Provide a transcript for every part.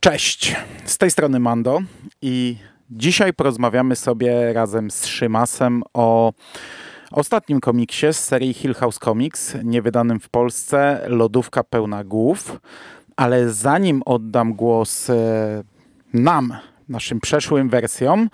Cześć, z tej strony Mando i dzisiaj porozmawiamy sobie razem z Szymasem o ostatnim komiksie z serii Hill House Comics, niewydanym w Polsce, Lodówka pełna głów. Ale zanim oddam głos e, nam, naszym przeszłym wersjom,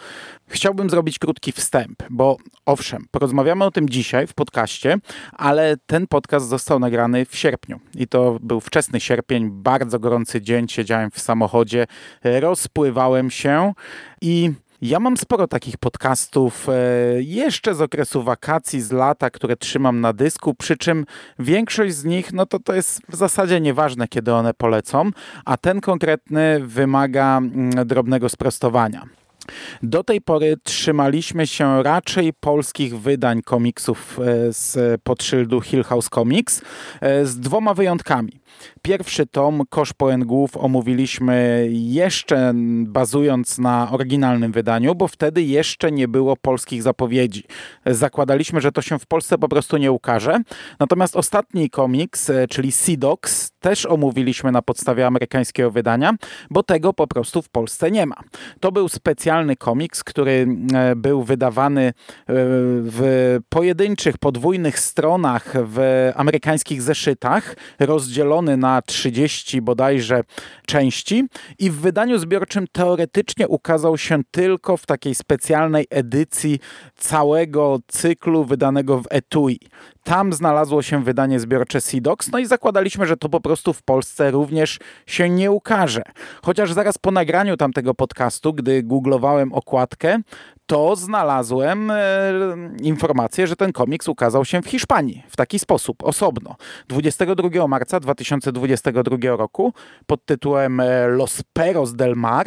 chciałbym zrobić krótki wstęp, bo owszem, porozmawiamy o tym dzisiaj w podcaście, ale ten podcast został nagrany w sierpniu i to był wczesny sierpień, bardzo gorący dzień, siedziałem w samochodzie, rozpływałem się i ja mam sporo takich podcastów e, jeszcze z okresu wakacji, z lata, które trzymam na dysku, przy czym większość z nich, no to to jest w zasadzie nieważne, kiedy one polecą, a ten konkretny wymaga mm, drobnego sprostowania. Do tej pory trzymaliśmy się raczej polskich wydań komiksów e, z podszyldu Hill House Comics e, z dwoma wyjątkami. Pierwszy tom, Kosz Pełen Głów, omówiliśmy jeszcze bazując na oryginalnym wydaniu, bo wtedy jeszcze nie było polskich zapowiedzi. Zakładaliśmy, że to się w Polsce po prostu nie ukaże. Natomiast ostatni komiks, e, czyli Sidox, też omówiliśmy na podstawie amerykańskiego wydania, bo tego po prostu w Polsce nie ma. To był specjalny komiks, który e, był wydawany e, w pojedynczych, podwójnych stronach w amerykańskich zeszytach, rozdzielony na 30 bodajże części i w wydaniu zbiorczym teoretycznie ukazał się tylko w takiej specjalnej edycji całego cyklu wydanego w etui. Tam znalazło się wydanie zbiorcze Sidox, no i zakładaliśmy, że to po prostu w Polsce również się nie ukaże. Chociaż zaraz po nagraniu tamtego podcastu, gdy googlowałem okładkę, to znalazłem e, informację, że ten komiks ukazał się w Hiszpanii w taki sposób, osobno. 22 marca 2022 roku pod tytułem e, Los Peros del Mar,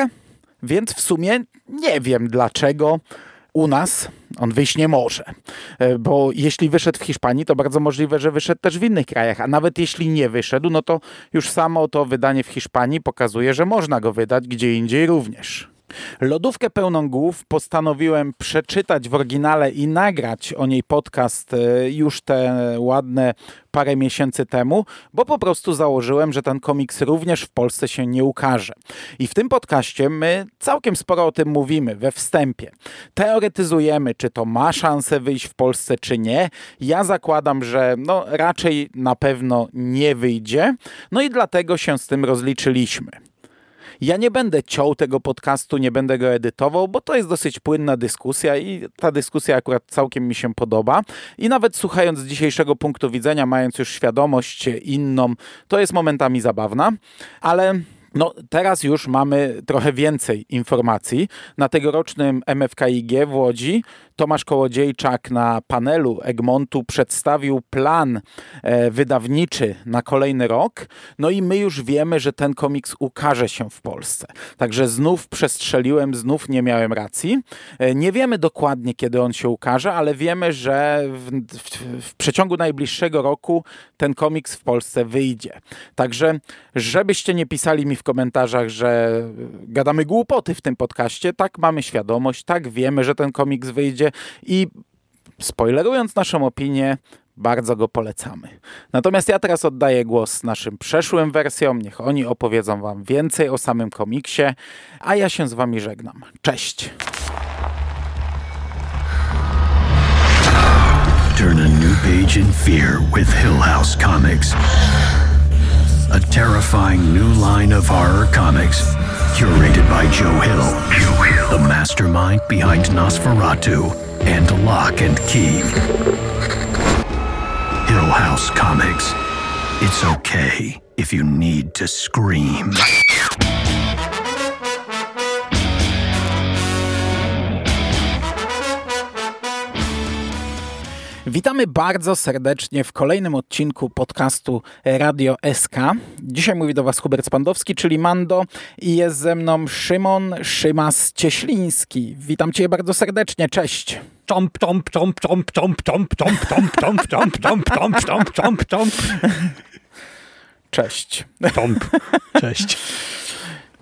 więc w sumie nie wiem dlaczego u nas on wyjść nie może. E, bo jeśli wyszedł w Hiszpanii, to bardzo możliwe, że wyszedł też w innych krajach. A nawet jeśli nie wyszedł, no to już samo to wydanie w Hiszpanii pokazuje, że można go wydać gdzie indziej również. Lodówkę pełną głów postanowiłem przeczytać w oryginale i nagrać o niej podcast e, już te ładne parę miesięcy temu, bo po prostu założyłem, że ten komiks również w Polsce się nie ukaże. I w tym podcaście my całkiem sporo o tym mówimy we wstępie. Teoretyzujemy, czy to ma szansę wyjść w Polsce, czy nie. Ja zakładam, że no raczej na pewno nie wyjdzie. No i dlatego się z tym rozliczyliśmy. Ja nie będę ciął tego podcastu, nie będę go edytował, bo to jest dosyć płynna dyskusja i ta dyskusja akurat całkiem mi się podoba. I nawet słuchając z dzisiejszego punktu widzenia, mając już świadomość inną, to jest momentami zabawna, ale no, teraz już mamy trochę więcej informacji. Na tegorocznym MFKIG w Łodzi Tomasz Kołodziejczak na panelu Egmontu przedstawił plan e, wydawniczy na kolejny rok. No i my już wiemy, że ten komiks ukaże się w Polsce. Także znów przestrzeliłem, znów nie miałem racji. E, nie wiemy dokładnie, kiedy on się ukaże, ale wiemy, że w, w, w przeciągu najbliższego roku ten komiks w Polsce wyjdzie. Także, żebyście nie pisali mi w komentarzach, że gadamy głupoty w tym podcaście, tak mamy świadomość, tak wiemy, że ten komiks wyjdzie i spoilerując naszą opinię, bardzo go polecamy. Natomiast ja teraz oddaję głos naszym przeszłym wersjom, niech oni opowiedzą wam więcej o samym komiksie, a ja się z wami żegnam. Cześć! Turn a new page in fear with Hill House Comics. A terrifying new line of horror comics curated by Joe Hill, Joe Hill. the mastermind behind Nosferatu and Lock and Key. Hill House Comics. It's okay if you need to scream. Witamy bardzo serdecznie w kolejnym odcinku podcastu Radio SK. Dzisiaj mówi do Was Hubert Spandowski, czyli Mando i jest ze mną Szymon Szymas-Cieśliński. Witam Cię bardzo serdecznie, cześć. Czomp, czomp, czomp, czomp, czomp, czomp, czomp, czomp, czomp, czomp, czomp, czomp, czomp, czomp, czomp. Cześć. Czomp. Cześć.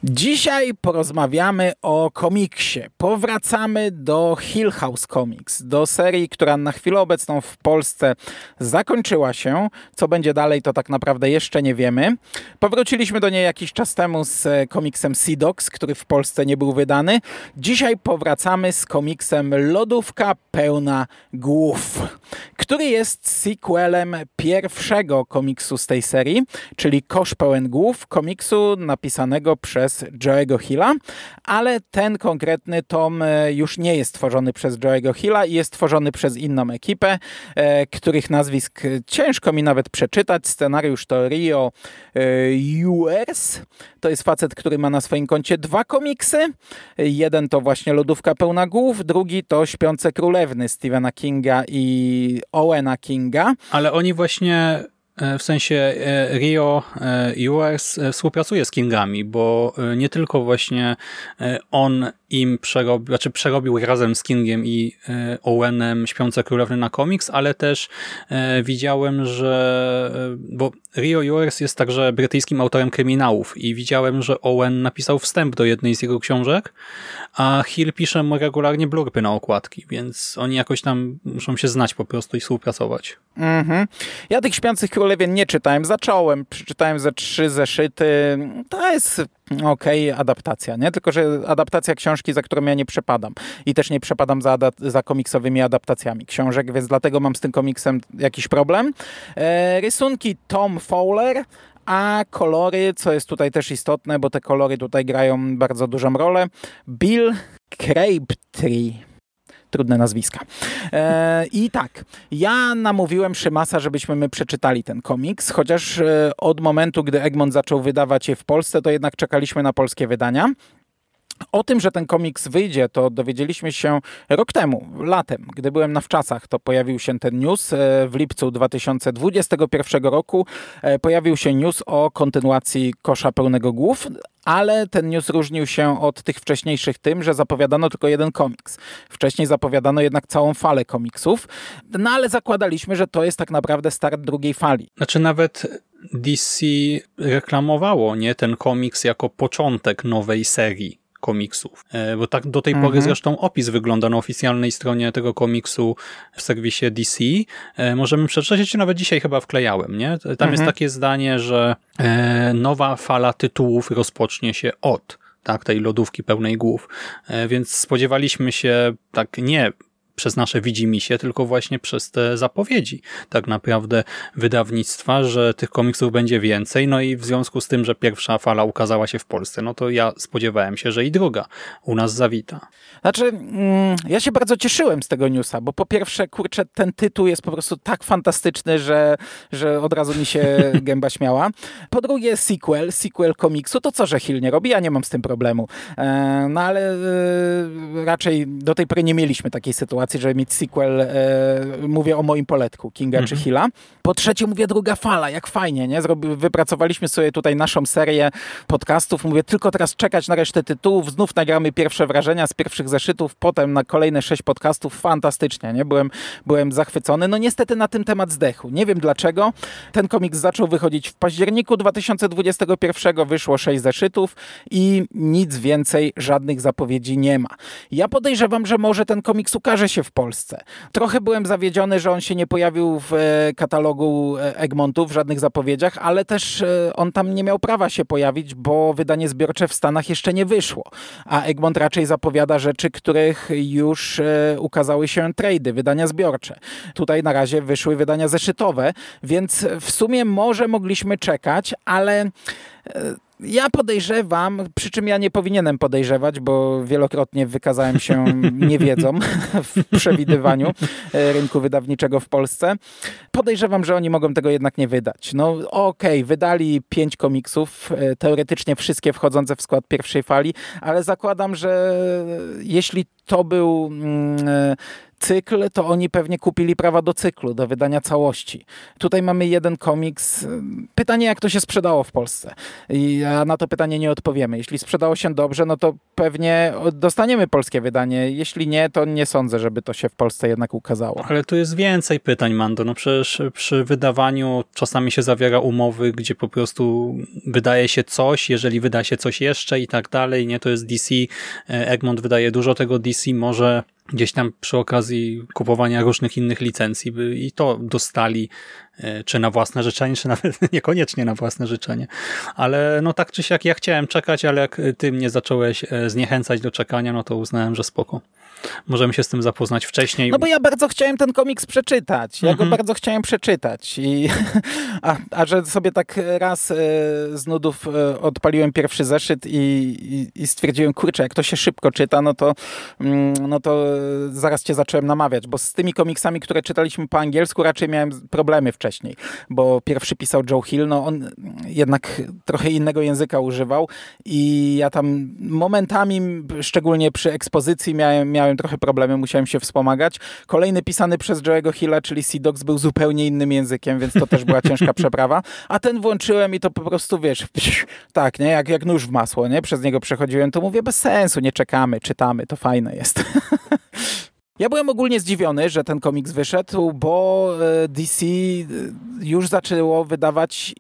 Dzisiaj porozmawiamy o komiksie. Powracamy do Hill House Comics, do serii, która na chwilę obecną w Polsce zakończyła się. Co będzie dalej, to tak naprawdę jeszcze nie wiemy. Powróciliśmy do niej jakiś czas temu z e, komiksem Sidox, który w Polsce nie był wydany. Dzisiaj powracamy z komiksem Lodówka pełna głów, który jest sequelem pierwszego komiksu z tej serii, czyli Kosz pełen głów, komiksu napisanego przez Joe'ego Hilla, ale ten konkretny tom e, już nie jest tworzony przez Joe'ego Hilla i jest tworzony przez inną ekipę, e, których nazwisk ciężko mi nawet przeczytać. Scenariusz to Rio Ewers. To jest facet, który ma na swoim koncie dwa komiksy. Jeden to właśnie Lodówka pełna głów, drugi to Śpiące Królewny Stephena Kinga i Owena Kinga. Ale oni właśnie E, w sensie e, Rio US e, współpracuje z Kingami, bo nie tylko właśnie on im przerobił, znaczy przerobił razem z Kingiem i Owenem Śpiące Królewny na komiks, ale też widziałem, że bo Rio Ewers jest także brytyjskim autorem kryminałów i widziałem, że Owen napisał wstęp do jednej z jego książek, a Hill pisze mu regularnie blurpy na okładki, więc oni jakoś tam muszą się znać po prostu i współpracować. Mhm. Ja tych Śpiących Królewien nie czytałem. Zacząłem, przeczytałem ze trzy zeszyty. To jest okej, okay, adaptacja, nie? Tylko, że adaptacja książki, za którą ja nie przepadam. I też nie przepadam za, za komiksowymi adaptacjami książek, więc dlatego mam z tym komiksem jakiś problem. E, rysunki Tom Fowler, a kolory, co jest tutaj też istotne, bo te kolory tutaj grają bardzo dużą rolę, Bill Crabtree trudne nazwiska. E, I tak, ja namówiłem Szymasa, żebyśmy my przeczytali ten komiks, chociaż e, od momentu, gdy Egmont zaczął wydawać je w Polsce, to jednak czekaliśmy na polskie wydania. O tym, że ten komiks wyjdzie, to dowiedzieliśmy się rok temu, latem, gdy byłem na wczasach, to pojawił się ten news. E, w lipcu 2021 roku e, pojawił się news o kontynuacji Kosza Pełnego Głów, ale ten news różnił się od tych wcześniejszych tym, że zapowiadano tylko jeden komiks. Wcześniej zapowiadano jednak całą falę komiksów, no ale zakładaliśmy, że to jest tak naprawdę start drugiej fali. Znaczy nawet DC reklamowało nie ten komiks jako początek nowej serii komiksów. E, bo tak do tej mhm. pory zresztą opis wygląda na oficjalnej stronie tego komiksu w serwisie DC. E, możemy przeczytać, czy nawet dzisiaj chyba wklejałem, nie? Tam mhm. jest takie zdanie, że e, nowa fala tytułów rozpocznie się od tak, tej lodówki pełnej głów. Więc spodziewaliśmy się tak nie przez nasze widzimisię, tylko właśnie przez te zapowiedzi tak naprawdę wydawnictwa, że tych komiksów będzie więcej, no i w związku z tym, że pierwsza fala ukazała się w Polsce, no to ja spodziewałem się, że i druga u nas zawita. Znaczy, mm, ja się bardzo cieszyłem z tego newsa, bo po pierwsze, kurczę, ten tytuł jest po prostu tak fantastyczny, że, że od razu mi się gęba śmiała. Po drugie, sequel, sequel komiksu, to co, że Hill nie robi? Ja nie mam z tym problemu. E, no ale e, raczej do tej pory nie mieliśmy takiej sytuacji, sytuacji, żeby mieć sequel, e, mówię o moim poletku, Kinga -hmm. czy mhm. Hilla. Po trzecie mówię druga fala, jak fajnie, nie? Zrobi, wypracowaliśmy sobie tutaj naszą serię podcastów, mówię tylko teraz czekać na resztę tytułów, znów nagramy pierwsze wrażenia z pierwszych zeszytów, potem na kolejne sześć podcastów, fantastycznie, nie? Byłem, byłem zachwycony. No niestety na tym temat zdechł. Nie wiem dlaczego. Ten komiks zaczął wychodzić w październiku 2021, wyszło sześć zeszytów i nic więcej, żadnych zapowiedzi nie ma. Ja podejrzewam, że może ten komiks ukaże się się w Polsce. Trochę byłem zawiedziony, że on się nie pojawił w e, katalogu e, Egmontu w żadnych zapowiedziach, ale też e, on tam nie miał prawa się pojawić, bo wydanie zbiorcze w Stanach jeszcze nie wyszło. A Egmont raczej zapowiada rzeczy, których już ukazały się trady, wydania zbiorcze. Tutaj na razie wyszły wydania zeszytowe, więc w sumie może mogliśmy czekać, ale ja podejrzewam, przy czym ja nie powinienem podejrzewać, bo wielokrotnie wykazałem się niewiedzą w przewidywaniu e, rynku wydawniczego w Polsce. Podejrzewam, że oni mogą tego jednak nie wydać. No okej, okay, wydali pięć komiksów, e, teoretycznie wszystkie wchodzące w skład pierwszej fali, ale zakładam, że jeśli to był mm, e, cykl, to oni pewnie kupili prawa do cyklu, do wydania całości. Tutaj mamy jeden komiks. Pytanie, jak to się sprzedało w Polsce. I na to pytanie nie odpowiemy. Jeśli sprzedało się dobrze, no to pewnie dostaniemy polskie wydanie. Jeśli nie, to nie sądzę, żeby to się w Polsce jednak ukazało. Ale tu jest więcej pytań, Mando. No przecież przy wydawaniu czasami się zawiera umowy, gdzie po prostu wydaje się coś, jeżeli wyda się coś jeszcze i tak dalej. Nie, to jest DC. Egmont wydaje dużo tego DC, może gdzieś tam przy okazji kupowania różnych innych licencji by i to dostali, e, czy na własne życzenie, czy nawet niekoniecznie na własne życzenie. Ale no tak czy siak ja chciałem czekać, ale jak ty mnie zacząłeś e, zniechęcać do czekania, no to uznałem, że spoko możemy się z tym zapoznać wcześniej. No bo ja bardzo chciałem ten komiks przeczytać. Ja mhm. go bardzo chciałem przeczytać. I, a, a że sobie tak raz e, z nudów odpaliłem pierwszy zeszyt i, i, i, stwierdziłem, kurczę, jak to się szybko czyta, no to, mm, no to zaraz cię zacząłem namawiać, bo z tymi komiksami, które czytaliśmy po angielsku, raczej miałem problemy wcześniej, bo pierwszy pisał Joe Hill, no on jednak trochę innego języka używał i ja tam momentami, szczególnie przy ekspozycji, miałem, miałem trochę problemy, musiałem się wspomagać. Kolejny pisany przez Joe'ego Hilla, czyli Seedox, był zupełnie innym językiem, więc to też była ciężka przeprawa. A ten włączyłem i to po prostu, wiesz, tak, nie? Jak, jak nóż w masło, nie? Przez niego przechodziłem, to mówię, bez sensu, nie czekamy, czytamy, to fajne jest. Ja byłem ogólnie zdziwiony, że ten komiks wyszedł, bo e, DC e, już zaczęło wydawać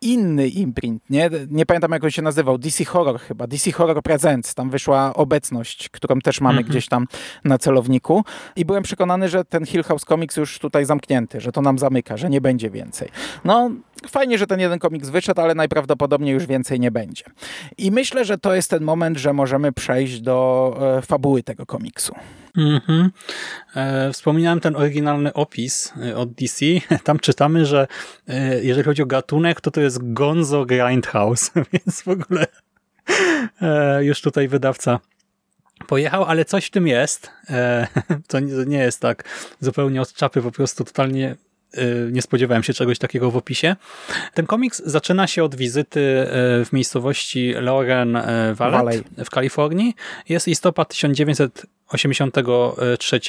inny imprint, nie? Nie pamiętam jak on się nazywał, DC Horror chyba, DC Horror Presents, tam wyszła obecność, którą też mamy mm -hmm. gdzieś tam na celowniku i byłem przekonany, że ten Hill House Comics już tutaj zamknięty, że to nam zamyka, że nie będzie więcej. No, fajnie, że ten jeden komiks wyszedł, ale najprawdopodobniej już więcej nie będzie. I myślę, że to jest ten moment, że możemy przejść do e, fabuły tego komiksu. Mm -hmm. e, wspominałem ten oryginalny opis e, od DC. Tam czytamy, że e, jeżeli chodzi o gatunek, to to jest Gonzo Grindhouse, więc w ogóle e, już tutaj wydawca pojechał, ale coś w tym jest. E, to nie jest tak zupełnie od czapy, po prostu totalnie nie spodziewałem się czegoś takiego w opisie. Ten komiks zaczyna się od wizyty y, w miejscowości Loren y, Valley, Valley. w Kalifornii. Jest listopad 1983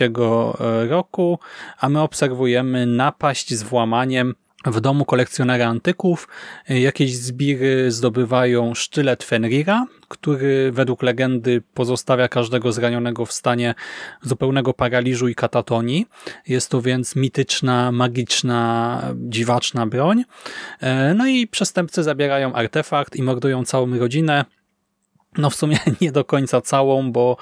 roku, a my obserwujemy napaść z włamaniem w domu kolekcjonera antyków jakieś zbiry zdobywają sztylet Fenrira, który według legendy pozostawia każdego zranionego w stanie zupełnego paraliżu i katatonii. Jest to więc mityczna, magiczna, dziwaczna broń. E, no i przestępcy zabierają artefakt i mordują całą rodzinę, no w sumie nie do końca całą, bo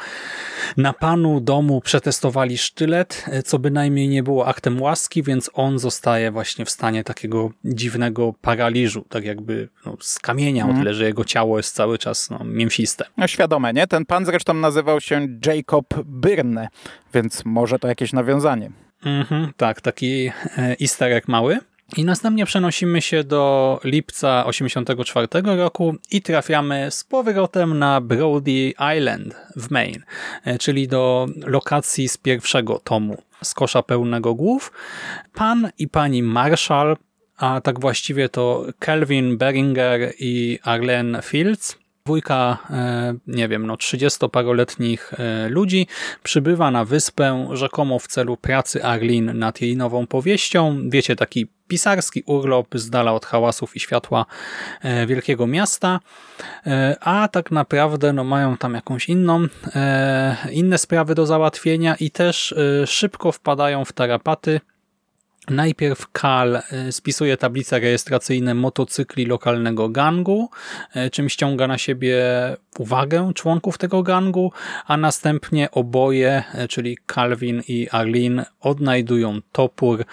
na panu domu przetestowali sztylet, co bynajmniej nie było aktem łaski, więc on zostaje właśnie w stanie takiego dziwnego paraliżu, tak jakby no, z kamienia, mm. o tyle, że jego ciało jest cały czas no, mięsiste. No świadome, nie? Ten pan zresztą nazywał się Jacob Byrne, więc może to jakieś nawiązanie. -hmm, tak, taki e, easter egg mały. I następnie przenosimy się do lipca 84 roku i trafiamy z powrotem na Brody Island w Maine, e, czyli do lokacji z pierwszego tomu z kosza pełnego głów. Pan i pani Marshall, a tak właściwie to Kelvin Beringer i Arlene Fields, dwójka, e, nie wiem, no 30-paroletnich e, ludzi przybywa na wyspę rzekomo w celu pracy Arlin nad jej nową powieścią. Wiecie, taki pisarski urlop z dala od hałasów i światła e, wielkiego miasta, a tak naprawdę no, mają tam jakąś inną, inne sprawy do załatwienia i też szybko wpadają w tarapaty, Najpierw Kal e, spisuje tablice rejestracyjne motocykli lokalnego gangu, e, czym ściąga na siebie uwagę członków tego gangu, a następnie oboje, e, czyli Calvin i Arlene, odnajdują topór,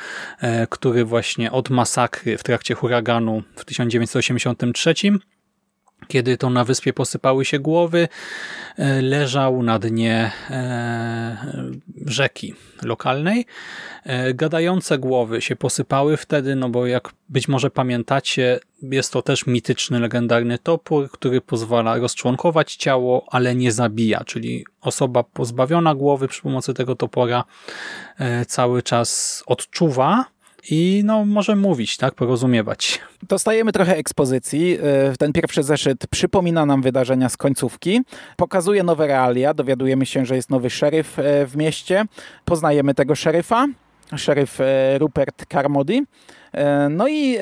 który właśnie od masakry w trakcie huraganu w 1983 kiedy to na wyspie posypały się głowy, e, leżał na dnie e, rzeki lokalnej. E, gadające głowy się posypały wtedy, no bo jak być może pamiętacie, jest to też mityczny, legendarny topór, który pozwala rozczłonkować ciało, ale nie zabija, czyli osoba pozbawiona głowy przy pomocy tego topora cały czas odczuwa, i no może mówić, tak, porozumiewać. Dostajemy trochę ekspozycji. E, ten pierwszy zeszyt przypomina nam wydarzenia z końcówki, pokazuje nowe realia, dowiadujemy się, że jest nowy szeryf e, w mieście, poznajemy tego szeryfa, szeryf e, Rupert Carmody. No i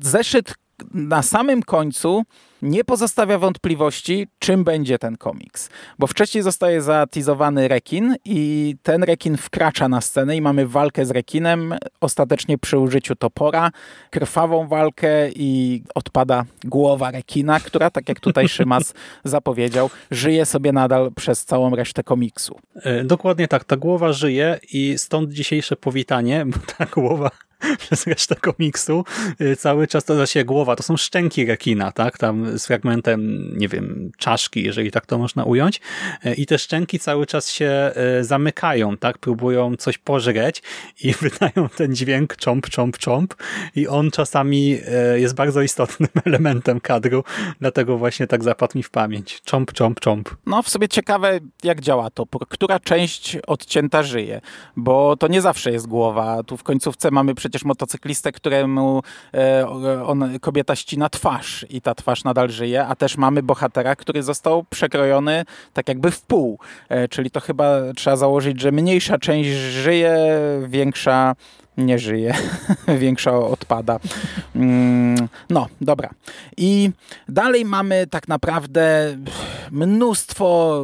zeszyt na samym końcu nie pozostawia wątpliwości, czym będzie ten komiks. Bo wcześniej zostaje zatizowany rekin i ten rekin wkracza na scenę i mamy walkę z rekinem, ostatecznie przy użyciu topora, krwawą walkę i odpada głowa rekina, która, tak jak tutaj Szymas zapowiedział, żyje sobie nadal przez całą resztę komiksu. E, dokładnie tak, ta głowa żyje i stąd dzisiejsze powitanie, bo ta głowa przez resztę komiksu y, cały czas to się głowa, to są szczęki rekina, tak, tam z fragmentem, nie wiem, czaszki, jeżeli tak to można ująć. Y, i te szczęki cały czas się y, zamykają, tak, próbują coś pożreć i wydają ten dźwięk cząp, cząp, cząp i on czasami jest bardzo istotnym elementem kadru, dlatego właśnie tak zapadł mi w pamięć. Cząp, cząp, cząp. No w sobie ciekawe, jak działa to, która część odcięta żyje, bo to nie zawsze jest głowa, tu w końcówce mamy przecież przecież motocyklistę, któremu e, on, kobieta ścina twarz i ta twarz nadal żyje, a też mamy bohatera, który został przekrojony tak jakby w pół. E, czyli to chyba trzeba założyć, że mniejsza część żyje, większa nie żyje, większa odpada. Mm, no, dobra. I dalej mamy tak naprawdę mnóstwo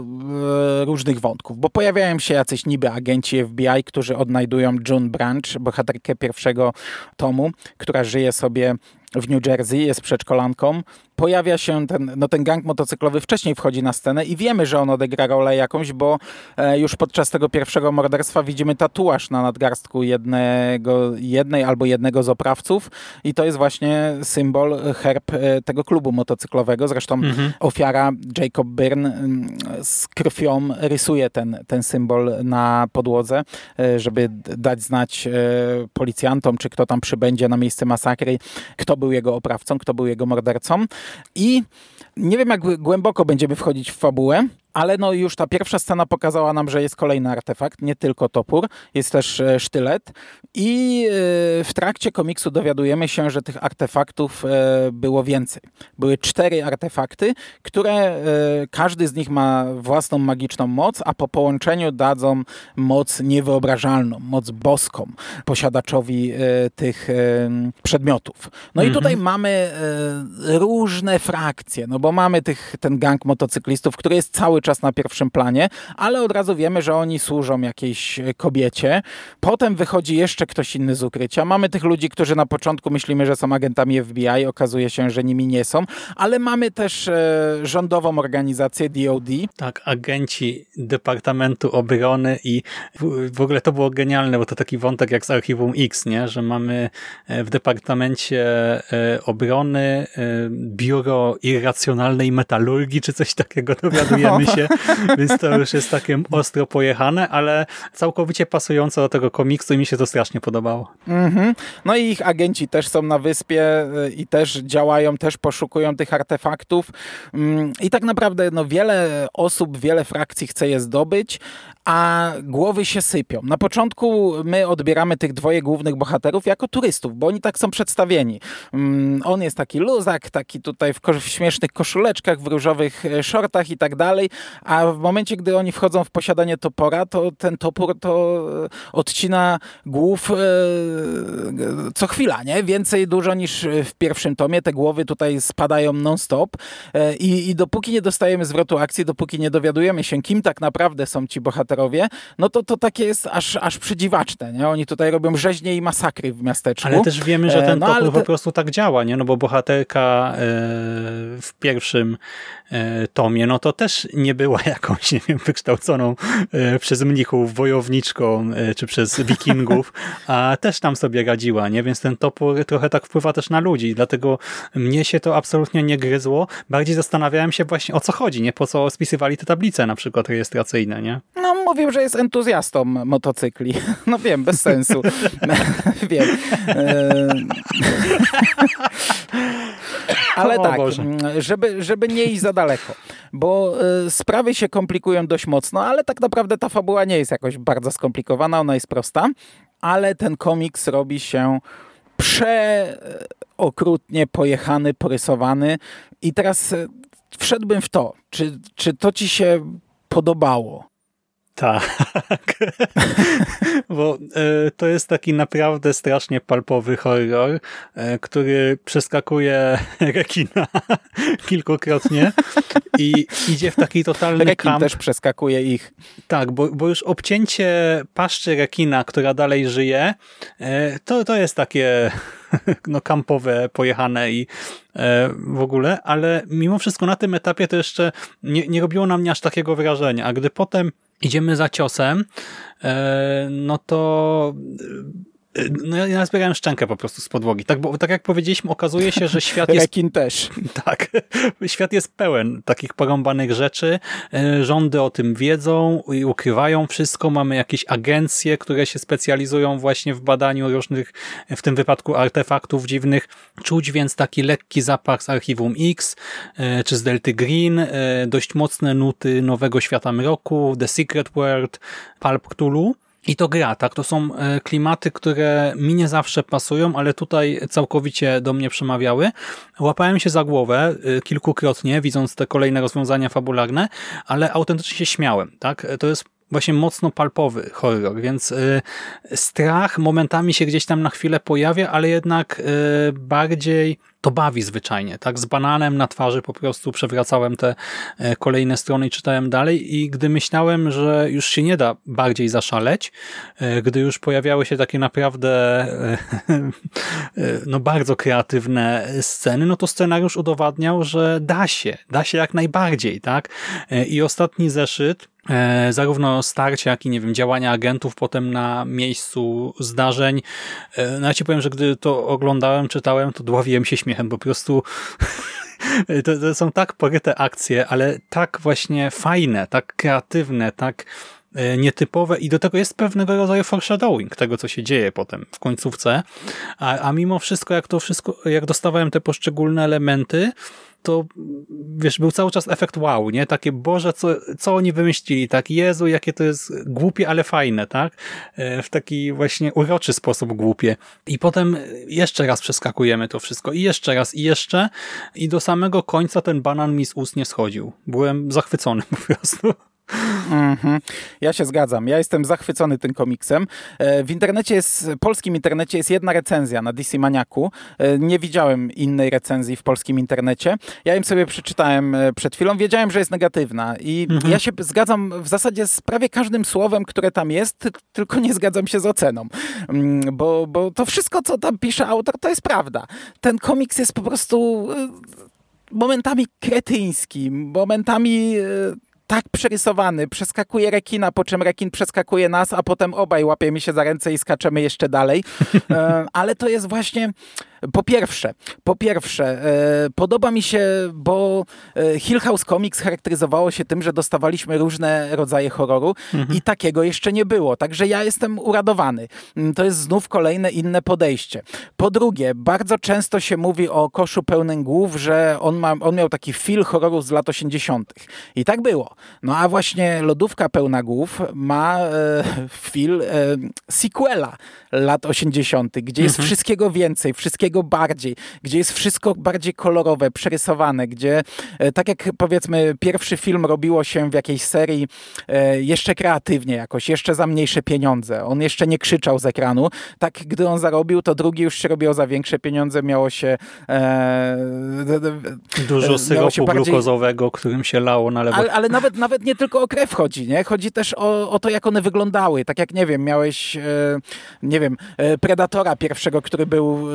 e, różnych wątków, bo pojawiają się jacyś niby agenci FBI, którzy odnajdują June Branch, bohaterkę pierwszego tomu, która żyje sobie w New Jersey, jest przedszkolanką pojawia się ten, no ten gang motocyklowy wcześniej wchodzi na scenę i wiemy, że on odegra rolę jakąś, bo e, już podczas tego pierwszego morderstwa widzimy tatuaż na nadgarstku jednego, jednej albo jednego z oprawców i to jest właśnie symbol, herb e, tego klubu motocyklowego. Zresztą mhm. ofiara Jacob Byrne mm, z krwią rysuje ten, ten symbol na podłodze, e, żeby dać znać policjantom, czy kto tam przybędzie na miejsce masakry, kto był jego oprawcą, kto był jego mordercą. I nie wiem, jak głęboko będziemy wchodzić w fabułę, ale no już ta pierwsza scena pokazała nam, że jest kolejny artefakt, nie tylko topór, jest też e, sztylet i e, w trakcie komiksu dowiadujemy się, że tych artefaktów e, było więcej. Były cztery artefakty, które każdy z nich ma własną magiczną moc, a po połączeniu dadzą moc niewyobrażalną, moc boską posiadaczowi tych przedmiotów. No i tutaj mhm. mamy różne frakcje, no bo mamy tych, ten gang motocyklistów, który jest cały czas na pierwszym planie, ale od razu wiemy, że oni służą jakiejś kobiecie. Potem wychodzi jeszcze ktoś inny z ukrycia. Mamy tych ludzi, którzy na początku myślimy, że są agentami FBI, okazuje się, że nimi nie są, ale mamy też e, rządową organizację DOD. Tak, agenci Departamentu Obrony i w, w ogóle to było genialne, bo to taki wątek jak z Archiwum X, nie? że mamy e, w Departamencie e, Obrony biuro irracjonalnej metalurgii, czy coś takiego dowiadujemy się, więc to już jest takie ostro pojechane, ale całkowicie pasujące do tego komiksu i mi się to strasznie podobało. Mm-hmm. No i ich agenci też są na wyspie y, i też działają, też poszukują tych artefaktów mm, i tak naprawdę no, wiele osób, wiele frakcji chce je zdobyć, a głowy się sypią. Na początku my odbieramy tych dwoje głównych bohaterów jako turystów, bo oni tak są przedstawieni. Mm, on jest taki luzak, taki tutaj w, w śmiesznych koszuleczkach, w różowych e, shortach i tak dalej, a w momencie, gdy oni wchodzą w posiadanie topora, to ten topór to e, odcina głów e, co chwila, nie? Więcej dużo niż w pierwszym tomie. Te głowy tutaj spadają non-stop i, i dopóki nie dostajemy zwrotu akcji, dopóki nie dowiadujemy się, kim tak naprawdę są ci bohaterowie, bohaterowie, no to to takie jest aż, aż przedziwaczne, nie? Oni tutaj robią rzeźnie i masakry w miasteczku. Ale też wiemy, że ten e, no, po prostu tak działa, nie? No bo bohaterka e, w pierwszym e, tomie, no to też nie była jakąś, nie wiem, wykształconą przez mnichów wojowniczką, czy przez wikingów, a też tam sobie radziła, nie? Więc ten topór trochę tak wpływa też na ludzi, dlatego mnie się to absolutnie nie gryzło. Bardziej zastanawiałem się właśnie o co chodzi, nie? Po co spisywali te tablice na przykład rejestracyjne, nie? Mówił, że jest entuzjastą motocykli. No wiem, bez sensu. wiem. E, ale tak, żeby, żeby nie iść za daleko, bo e, sprawy się komplikują dość mocno, ale tak naprawdę ta fabuła nie jest jakoś bardzo skomplikowana, ona jest prosta. ale ten komiks robi się przeokrutnie pojechany, porysowany i teraz e, wszedłbym w to, czy, czy to ci się podobało? Tak, bo y, to jest taki naprawdę strasznie palpowy horror, y, który przeskakuje rekina kilkukrotnie i idzie w taki totalny Rekin kamp. też przeskakuje ich. Tak, bo, bo już obcięcie paszczy rekina, która dalej żyje, y, to, to jest takie no, kampowe, pojechane i e, w ogóle, ale mimo wszystko na tym etapie to jeszcze nie, nie robiło na mnie aż takiego wrażenia, a gdy potem idziemy za ciosem, e, no to no ja, ja zbierałem szczękę po prostu z podłogi. Tak, bo tak jak powiedzieliśmy, okazuje się, że świat jest... Rekin też. Tak. Świat jest pełen takich porąbanych rzeczy. E, rządy o tym wiedzą i ukrywają wszystko. Mamy jakieś agencje, które się specjalizują właśnie w badaniu różnych, w tym wypadku artefaktów dziwnych. Czuć więc taki lekki zapach z Archiwum X, e, czy z Delty Green, e, dość mocne nuty Nowego Świata Mroku, The Secret World, Pulp Cthulhu. I to gra, tak? To są e, klimaty, które mi nie zawsze pasują, ale tutaj całkowicie do mnie przemawiały. Łapałem się za głowę e, kilkukrotnie, widząc te kolejne rozwiązania fabularne, ale autentycznie się śmiałem, tak? To jest właśnie mocno palpowy horror, więc strach momentami się gdzieś tam na chwilę pojawia, ale jednak bardziej to bawi zwyczajnie. Tak z bananem na twarzy po prostu przewracałem te y, kolejne strony i czytałem dalej i gdy myślałem, że już się nie da bardziej zaszaleć, gdy już pojawiały się takie naprawdę no bardzo kreatywne sceny, no to scenariusz udowadniał, że da się, da się jak najbardziej, tak? I ostatni zeszyt E, zarówno starcia, jak i nie wiem, działania agentów potem na miejscu zdarzeń. E, no ja ci powiem, że gdy to oglądałem, czytałem, to dławiłem się śmiechem, po prostu to, to są tak poryte akcje, ale tak właśnie fajne, tak kreatywne, tak e, nietypowe i do tego jest pewnego rodzaju foreshadowing tego, co się dzieje potem w końcówce, a, a mimo wszystko, jak to wszystko, jak dostawałem te poszczególne elementy, to wiesz, był cały czas efekt wow, nie? Takie, Boże, co, co oni wymyślili, tak? Jezu, jakie to jest głupie, ale fajne, tak? E, w taki właśnie uroczy sposób głupie. I potem jeszcze raz przeskakujemy to wszystko i jeszcze raz i jeszcze i do samego końca ten banan mi z ust nie schodził. Byłem zachwycony po prostu. Mm -hmm. Ja się zgadzam. Ja jestem zachwycony tym komiksem. E, w internecie jest, w polskim internecie jest jedna recenzja na DC Maniaku. E, nie widziałem innej recenzji w polskim internecie. Ja ją sobie przeczytałem e, przed chwilą. Wiedziałem, że jest negatywna i mm -hmm. ja się zgadzam w zasadzie z prawie każdym słowem, które tam jest, tylko nie zgadzam się z oceną. Mm, bo, bo to wszystko, co tam pisze autor, to jest prawda. Ten komiks jest po prostu momentami kretyński, momentami tak przerysowany, przeskakuje rekina, po czym rekin przeskakuje nas, a potem obaj łapiemy się za ręce i skaczemy jeszcze dalej. E, ale to jest właśnie po pierwsze, po pierwsze, e, podoba mi się, bo e, Hill House Comics charakteryzowało się tym, że dostawaliśmy różne rodzaje horroru mhm. i takiego jeszcze nie było. Także ja jestem uradowany. Mm, to jest znów kolejne inne podejście. Po drugie, bardzo często się mówi o koszu pełnym głów, że on, ma, on miał taki feel horroru z lat 80. I tak było. No a właśnie Lodówka pełna głów ma e, feel e, sequela lat 80., gdzie jest mhm. wszystkiego więcej, wszystkiego bardziej, gdzie jest wszystko bardziej kolorowe, przerysowane, gdzie e, tak jak powiedzmy pierwszy film robiło się w jakiejś serii e, jeszcze kreatywnie jakoś, jeszcze za mniejsze pieniądze. On jeszcze nie krzyczał z ekranu. Tak gdy on zarobił, to drugi już się robiło za większe pieniądze, miało się e, dużo syropu się bardziej... glukozowego, którym się lało na lewo. Ale, ale, nawet, nawet nie tylko o krew chodzi, nie? Chodzi też o, o to, jak one wyglądały. Tak jak, nie wiem, miałeś, nie wiem, Predatora pierwszego, który był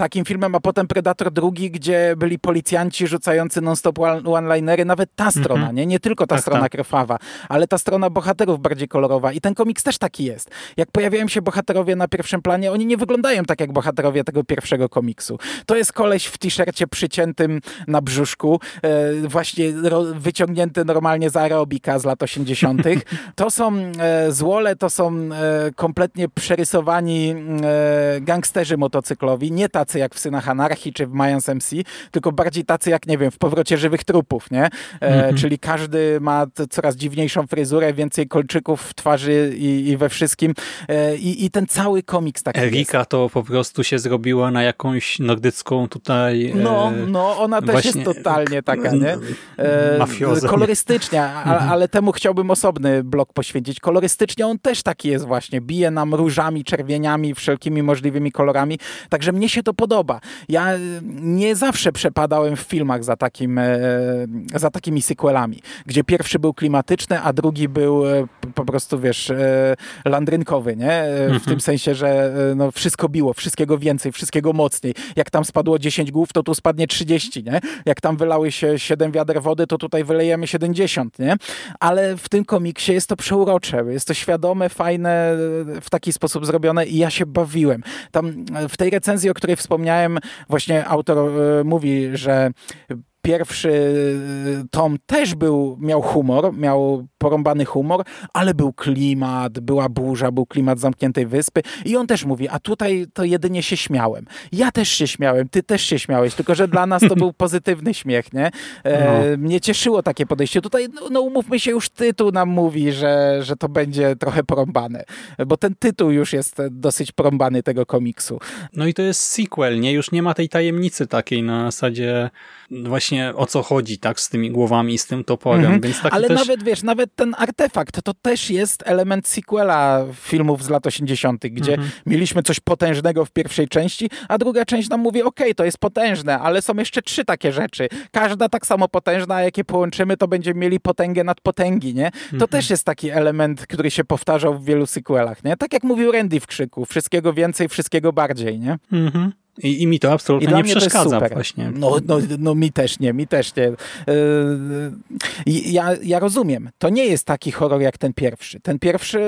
takim filmem, a potem Predator drugi, gdzie byli policjanci rzucający non-stop one-linery, nawet ta strona, nie? Nie tylko ta tak, strona tak. krwawa, ale ta strona bohaterów bardziej kolorowa i ten komiks też taki jest. Jak pojawiają się bohaterowie na pierwszym planie, oni nie wyglądają tak jak bohaterowie tego pierwszego komiksu. To jest koleś w t-shircie przyciętym na brzuszku, e, właśnie wyciągnięty normalnie z aerobika z lat 80. To są e, złole, to są e, kompletnie przerysowani e, gangsterzy motocyklowi, nie tak tacy jak w Synach Anarchii czy w Mayans MC, tylko bardziej tacy jak, nie wiem, w Powrocie Żywych Trupów, nie? E, mhm. Czyli każdy ma coraz dziwniejszą fryzurę, więcej kolczyków w twarzy i, i we wszystkim. E, i, I ten cały komiks taki Erika jest. to po prostu się zrobiła na jakąś nordycką tutaj... No, no ona też jest totalnie taka, nie? E, kolorystycznie, a, mhm. ale temu chciałbym osobny blok poświęcić. Kolorystycznie on też taki jest właśnie. Bije nam różami, czerwieniami, wszelkimi możliwymi kolorami. Także mnie się to podoba. Ja nie zawsze przepadałem w filmach za, takim, e, za takimi sequelami, gdzie pierwszy był klimatyczny, a drugi był e, po prostu, wiesz, e, landrynkowy, nie? W mhm. tym sensie, że no, wszystko biło, wszystkiego więcej, wszystkiego mocniej. Jak tam spadło 10 głów, to tu spadnie 30, nie? Jak tam wylały się 7 wiader wody, to tutaj wylejemy 70, nie? Ale w tym komiksie jest to przeurocze, jest to świadome, fajne, w taki sposób zrobione i ja się bawiłem. Tam w tej recenzji, o której wspomniałem, właśnie autor e, mówi, że pierwszy y, tom też był, miał humor, miał porąbany humor, ale był klimat, była burza, był klimat zamkniętej wyspy i on też mówi, a tutaj to jedynie się śmiałem. Ja też się śmiałem, ty też się śmiałeś, tylko że dla nas to był pozytywny śmiech, nie? E, no. Mnie cieszyło takie podejście. Tutaj, no, no, umówmy się, już tytuł nam mówi, że, że to będzie trochę porąbane, bo ten tytuł już jest dosyć porąbany tego komiksu. No i to jest sequel, nie? Już nie ma tej tajemnicy takiej na zasadzie właśnie o co chodzi, tak, z tymi głowami, z tym toporem, mhm. więc Ale też... nawet, wiesz, nawet ten artefakt, to też jest element sequela filmów z lat 80., gdzie mhm. mieliśmy coś potężnego w pierwszej części, a druga część nam mówi, okej, okay, to jest potężne, ale są jeszcze trzy takie rzeczy. Każda tak samo potężna, a jakie połączymy, to będziemy mieli potęgę nad potęgi, nie? To mhm. też jest taki element, który się powtarzał w wielu sequelach, nie? Tak jak mówił Randy w Krzyku, wszystkiego więcej, wszystkiego bardziej, nie? Mhm. I, I, mi to absolutnie nie przeszkadza właśnie. No, no, no mi też nie, mi też nie. Yy, ja, ja rozumiem, to nie jest taki horror jak ten pierwszy. Ten pierwszy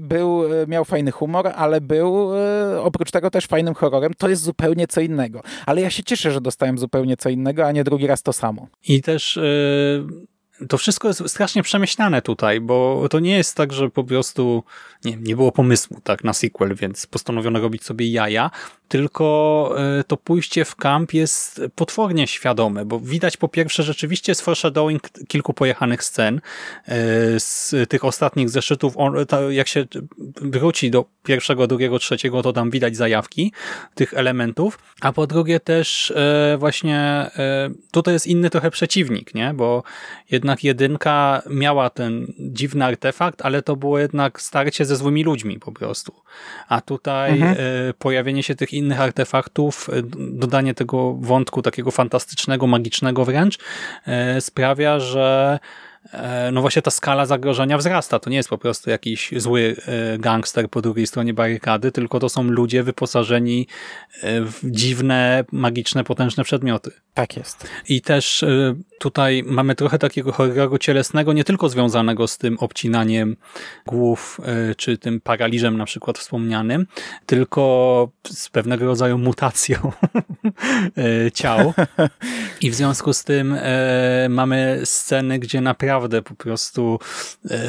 był, miał fajny humor, ale był yy, oprócz tego też fajnym horrorem. To jest zupełnie co innego. Ale ja się cieszę, że dostałem zupełnie co innego, a nie drugi raz to samo. I też... Yy to wszystko jest strasznie przemyślane tutaj, bo to nie jest tak, że po prostu nie, nie było pomysłu tak na sequel, więc postanowiono robić sobie jaja, tylko e, to pójście w kamp jest potwornie świadome, bo widać po pierwsze rzeczywiście jest foreshadowing kilku pojechanych scen e, z tych ostatnich zeszytów. Jak się wróci do pierwszego, drugiego, trzeciego, to tam widać zajawki tych elementów, a po drugie też e, właśnie tutaj jest inny trochę przeciwnik, nie? bo jednak jedynka miała ten dziwny artefakt, ale to było jednak starcie ze złymi ludźmi po prostu. A tutaj mhm. pojawienie się tych innych artefaktów, e, dodanie tego wątku takiego fantastycznego, magicznego wręcz e, sprawia, że E, no właśnie ta skala zagrożenia wzrasta. To nie jest po prostu jakiś zły e, gangster po drugiej stronie barykady, tylko to są ludzie wyposażeni e, w dziwne, magiczne, potężne przedmioty. Tak jest. I też tutaj mamy trochę takiego horroru cielesnego, nie tylko związanego z tym obcinaniem głów, czy tym paraliżem na przykład wspomnianym, tylko z pewnego rodzaju mutacją ciał. I w związku z tym mamy sceny, gdzie naprawdę po prostu e,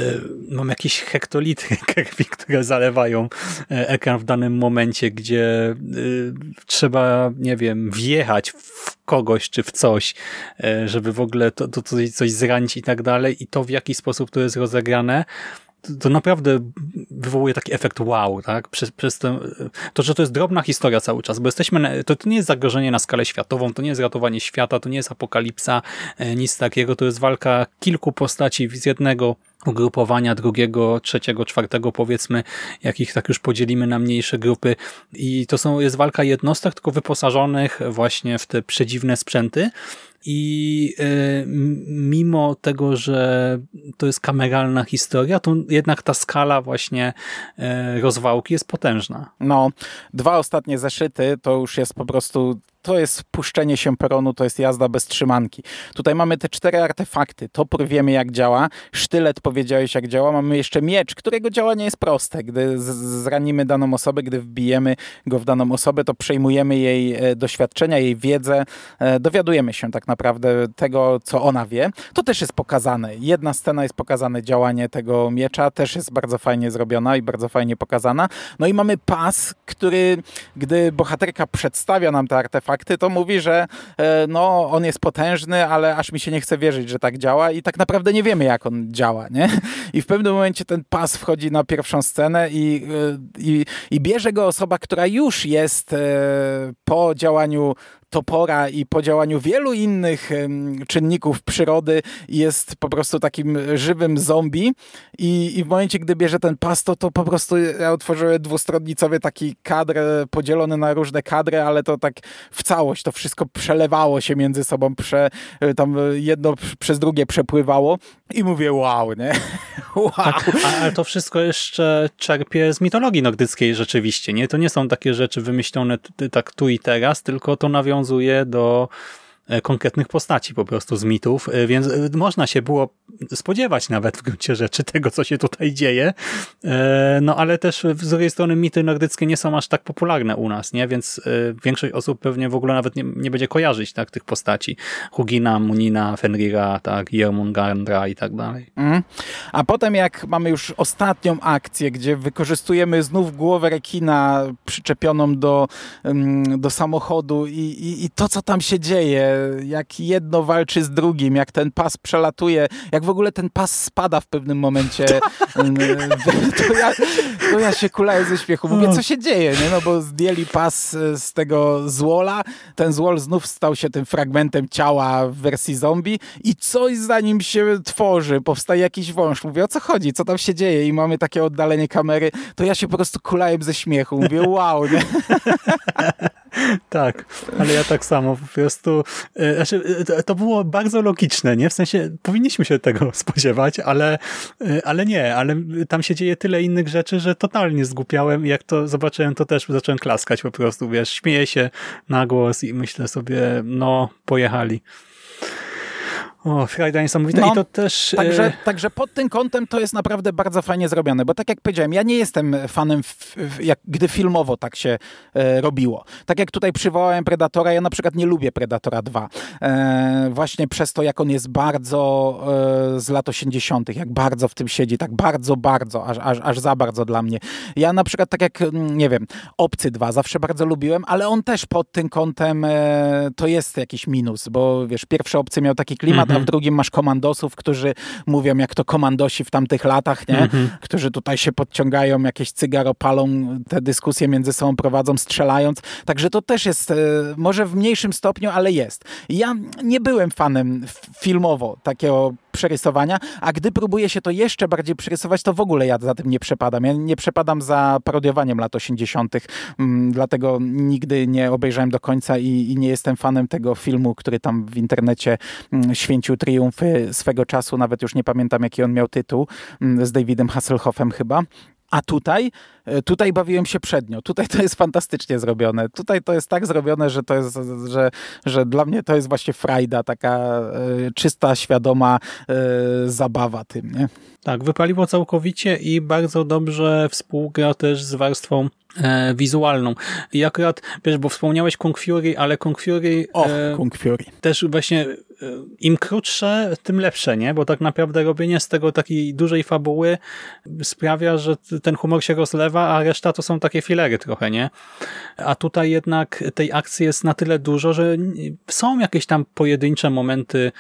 mam jakieś hektolitry krwi, które zalewają e, ekran w danym momencie, gdzie e, trzeba, nie wiem, wjechać w kogoś czy w coś, e, żeby w ogóle to, to coś, coś zranić i tak dalej i to w jaki sposób to jest rozegrane, to naprawdę wywołuje taki efekt wow, tak? Przez, przez to, że to jest drobna historia cały czas, bo jesteśmy, na, to, to nie jest zagrożenie na skalę światową, to nie jest ratowanie świata, to nie jest apokalipsa, e, nic takiego, to jest walka kilku postaci z jednego ugrupowania, drugiego, trzeciego, czwartego powiedzmy, jakich tak już podzielimy na mniejsze grupy i to są, jest walka jednostek, tylko wyposażonych właśnie w te przedziwne sprzęty i y, mimo tego, że to jest kameralna historia, to jednak ta skala właśnie y, rozwałki jest potężna. No, dwa ostatnie zeszyty to już jest po prostu to jest puszczenie się peronu, to jest jazda bez trzymanki. Tutaj mamy te cztery artefakty. Topór wiemy jak działa, sztylet powiedziałeś jak działa, mamy jeszcze miecz, którego działanie jest proste. Gdy zranimy daną osobę, gdy wbijemy go w daną osobę, to przejmujemy jej e, doświadczenia, jej wiedzę, e, dowiadujemy się tak naprawdę tego, co ona wie. To też jest pokazane. Jedna scena jest pokazane działanie tego miecza, też jest bardzo fajnie zrobiona i bardzo fajnie pokazana. No i mamy pas, który, gdy bohaterka przedstawia nam te artefakty, to mówi, że e, no, on jest potężny, ale aż mi się nie chce wierzyć, że tak działa i tak naprawdę nie wiemy, jak on działa, nie? I w pewnym momencie ten pas wchodzi na pierwszą scenę i, e, i, i bierze go osoba, która już jest e, po działaniu topora i po działaniu wielu innych czynników przyrody jest po prostu takim żywym zombie. I, i w momencie, gdy bierze ten pas, to, to po prostu ja otworzyłem dwustronnicowy taki kadr podzielony na różne kadry, ale to tak w całość, to wszystko przelewało się między sobą, prze, tam jedno przez drugie przepływało i mówię wow, nie? wow. Tak, ale to wszystko jeszcze czerpie z mitologii nordyckiej rzeczywiście, nie? To nie są takie rzeczy wymyślone tak tu i teraz, tylko to nawiązuje do konkretnych postaci po prostu z mitów, e, więc e, można się było spodziewać nawet w gruncie rzeczy tego, co się tutaj dzieje, no ale też z drugiej strony mity nordyckie nie są aż tak popularne u nas, nie? więc większość osób pewnie w ogóle nawet nie, nie będzie kojarzyć tak, tych postaci. Hugina, Munina, Fenrira, tak, Jormungandra i tak dalej. Mm. A potem jak mamy już ostatnią akcję, gdzie wykorzystujemy znów głowę rekina przyczepioną do, do samochodu i, i, i to, co tam się dzieje, jak jedno walczy z drugim, jak ten pas przelatuje, jak w ogóle ten pas spada w pewnym momencie. to, ja, to ja się kulaję ze śmiechu. Mówię, co się dzieje, nie? No bo zdjęli pas e, z tego złola, ten złol znów stał się tym fragmentem ciała w wersji zombie i coś za nim się tworzy, powstaje jakiś wąż. Mówię, o co chodzi, co tam się dzieje? I mamy takie oddalenie kamery, to ja się po prostu kulałem ze śmiechu. Mówię, wow, nie? tak, ale ja tak samo po prostu E, znaczy, e, to było bardzo logiczne, nie? W sensie powinniśmy się tego spodziewać, ale, e, ale nie, ale tam się dzieje tyle innych rzeczy, że totalnie zgłupiałem jak to zobaczyłem, to też zacząłem klaskać po prostu, wiesz, śmieję się na głos i myślę sobie, no, pojechali. O, frajda niesamowita no, i to też... Także, e... także pod tym kątem to jest naprawdę bardzo fajnie zrobione, bo tak jak powiedziałem, ja nie jestem fanem, w, w, jak, gdy filmowo tak się e, robiło. Tak jak tutaj przywołałem Predatora, ja na przykład nie lubię Predatora 2. E, właśnie przez to, jak on jest bardzo e, z lat 80., jak bardzo w tym siedzi, tak bardzo, bardzo, aż, aż, aż za bardzo dla mnie. Ja na przykład tak jak, mm, nie wiem, Obcy 2 zawsze bardzo lubiłem, ale on też pod tym kątem e, to jest jakiś minus, bo wiesz, pierwszy Obcy miał taki klimat, a w drugim masz komandosów, którzy mówią jak to komandosi w tamtych latach, nie? Mhm. Którzy tutaj się podciągają, jakieś cygaro palą, te dyskusje między sobą prowadzą, strzelając. Także to też jest, e, może w mniejszym stopniu, ale jest. Ja nie byłem fanem filmowo takiego przerysowania, a gdy próbuje się to jeszcze bardziej przerysować, to w ogóle ja za tym nie przepadam. Ja nie przepadam za parodiowaniem lat 80., mm, dlatego nigdy nie obejrzałem do końca i, i nie jestem fanem tego filmu, który tam w internecie mm, święcił triumfy swego czasu, nawet już nie pamiętam jaki on miał tytuł, mm, z Davidem Hasselhoffem chyba. A tutaj, tutaj bawiłem się przednio. Tutaj to jest fantastycznie zrobione. Tutaj to jest tak zrobione, że to jest, że, że dla mnie to jest właśnie frajda, taka e, czysta, świadoma e, zabawa tym, nie? Tak, wypaliło całkowicie i bardzo dobrze współgra też z warstwą e, wizualną. I akurat, wiesz, bo wspomniałeś Kung Fury, ale Kung Fury... Och, e, Kung Fury. Też właśnie im krótsze, tym lepsze, nie? Bo tak naprawdę robienie z tego takiej dużej fabuły sprawia, że ten humor się rozlewa, a reszta to są takie filery trochę, nie? A tutaj jednak tej akcji jest na tyle dużo, że są jakieś tam pojedyncze momenty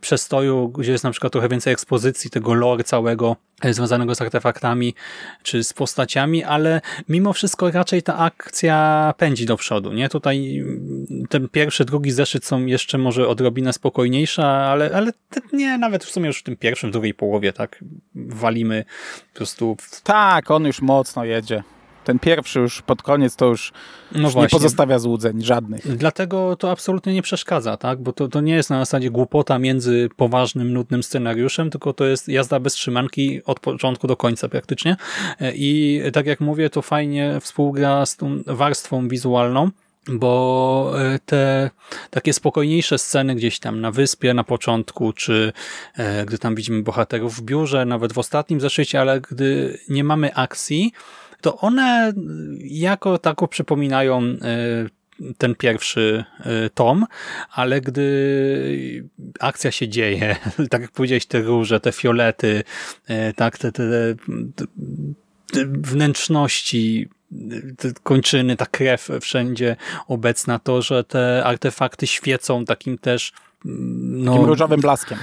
przestoju, gdzie jest na przykład trochę więcej ekspozycji tego lore całego e, związanego z artefaktami czy z postaciami, ale mimo wszystko raczej ta akcja pędzi do przodu. Nie? Tutaj mm, ten pierwszy, drugi zeszyt są jeszcze może odrobinę spokojniejsze, ale, ale nie, nawet w sumie już w tym pierwszym, drugiej połowie tak walimy po prostu. W... Tak, on już mocno jedzie ten pierwszy już pod koniec to już, no już nie pozostawia złudzeń żadnych. Dlatego to absolutnie nie przeszkadza, tak? bo to, to nie jest na zasadzie głupota między poważnym, nudnym scenariuszem, tylko to jest jazda bez trzymanki od początku do końca praktycznie. I tak jak mówię, to fajnie współgra z tą warstwą wizualną, bo e, te takie spokojniejsze sceny gdzieś tam na wyspie na początku, czy e, gdy tam widzimy bohaterów w biurze, nawet w ostatnim zeszycie, ale gdy nie mamy akcji, to one jako tako przypominają e, ten pierwszy tom, ale gdy akcja się dzieje, tak jak powiedziałeś, te róże, te fiolety, tak, te, te, te wnętrzności, te kończyny, ta krew wszędzie obecna, to, że te artefakty świecą takim też no, takim różowym blaskiem.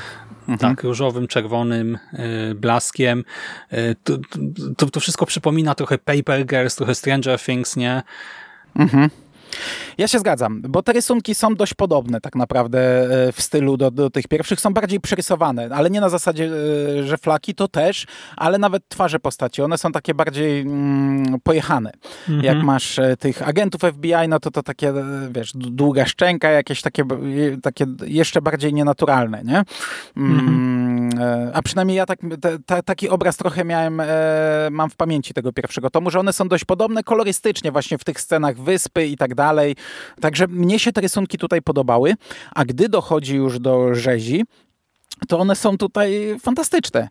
Mhm. Tak, różowym, czerwonym y, blaskiem. Y, to, to, to, wszystko przypomina trochę Paper Girls, trochę Stranger Things, nie? Mhm. Ja się zgadzam, bo te rysunki są dość podobne tak naprawdę e, w stylu do, do tych pierwszych. Są bardziej przerysowane, ale nie na zasadzie, e, że flaki to też, ale nawet twarze postaci. One są takie bardziej mm, pojechane. Mhm. Jak masz e, tych agentów FBI, no to to takie, wiesz, długa szczęka, jakieś takie, takie jeszcze bardziej nienaturalne, nie? Mhm. A przynajmniej ja tak, te, te, taki obraz trochę miałem, mam w pamięci tego pierwszego tomu, że one są dość podobne kolorystycznie właśnie w tych scenach wyspy i tak dalej. Także mnie się te rysunki tutaj podobały, a gdy dochodzi już do rzezi, to one są tutaj fantastyczne.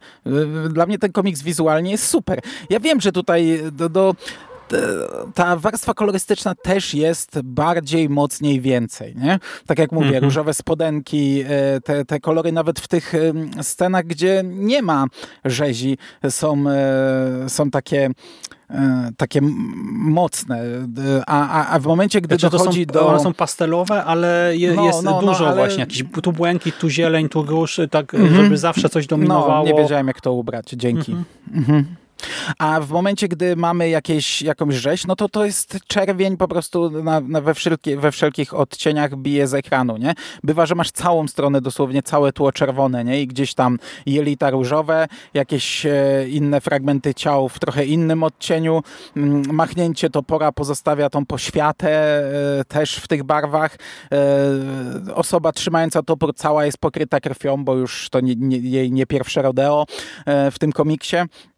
Dla mnie ten komiks wizualnie jest super. Ja wiem, że tutaj do, do ta warstwa kolorystyczna też jest bardziej, mocniej, więcej, nie? Tak jak mówię, mm -hmm. różowe spodenki, e, te, te kolory nawet w tych scenach, gdzie nie ma rzezi, są, e, są takie E, takie mocne, a, a, a w momencie, gdy znaczy, dochodzi są, do... One są pastelowe, ale je, no, jest no, no dużo no, ale... właśnie, jakiś tu błękit, tu zieleń, tu róż, tak, mm -hmm. żeby zawsze coś dominowało. No, nie wiedziałem jak to ubrać, dzięki. Mm -hmm. Mm -hmm. A w momencie, gdy mamy jakieś, jakąś rzeź, no to to jest czerwień po prostu na, na we, wszelki, we wszelkich odcieniach bije z ekranu, nie? Bywa, że masz całą stronę, dosłownie całe tło czerwone, nie? I gdzieś tam jelita różowe, jakieś e, inne fragmenty ciał w trochę innym odcieniu. Mm, machnięcie topora pozostawia tą poświatę e, też w tych barwach. E, osoba trzymająca topór cała jest pokryta krwią, bo już to nie, nie, jej nie pierwsze rodeo e, w tym komiksie.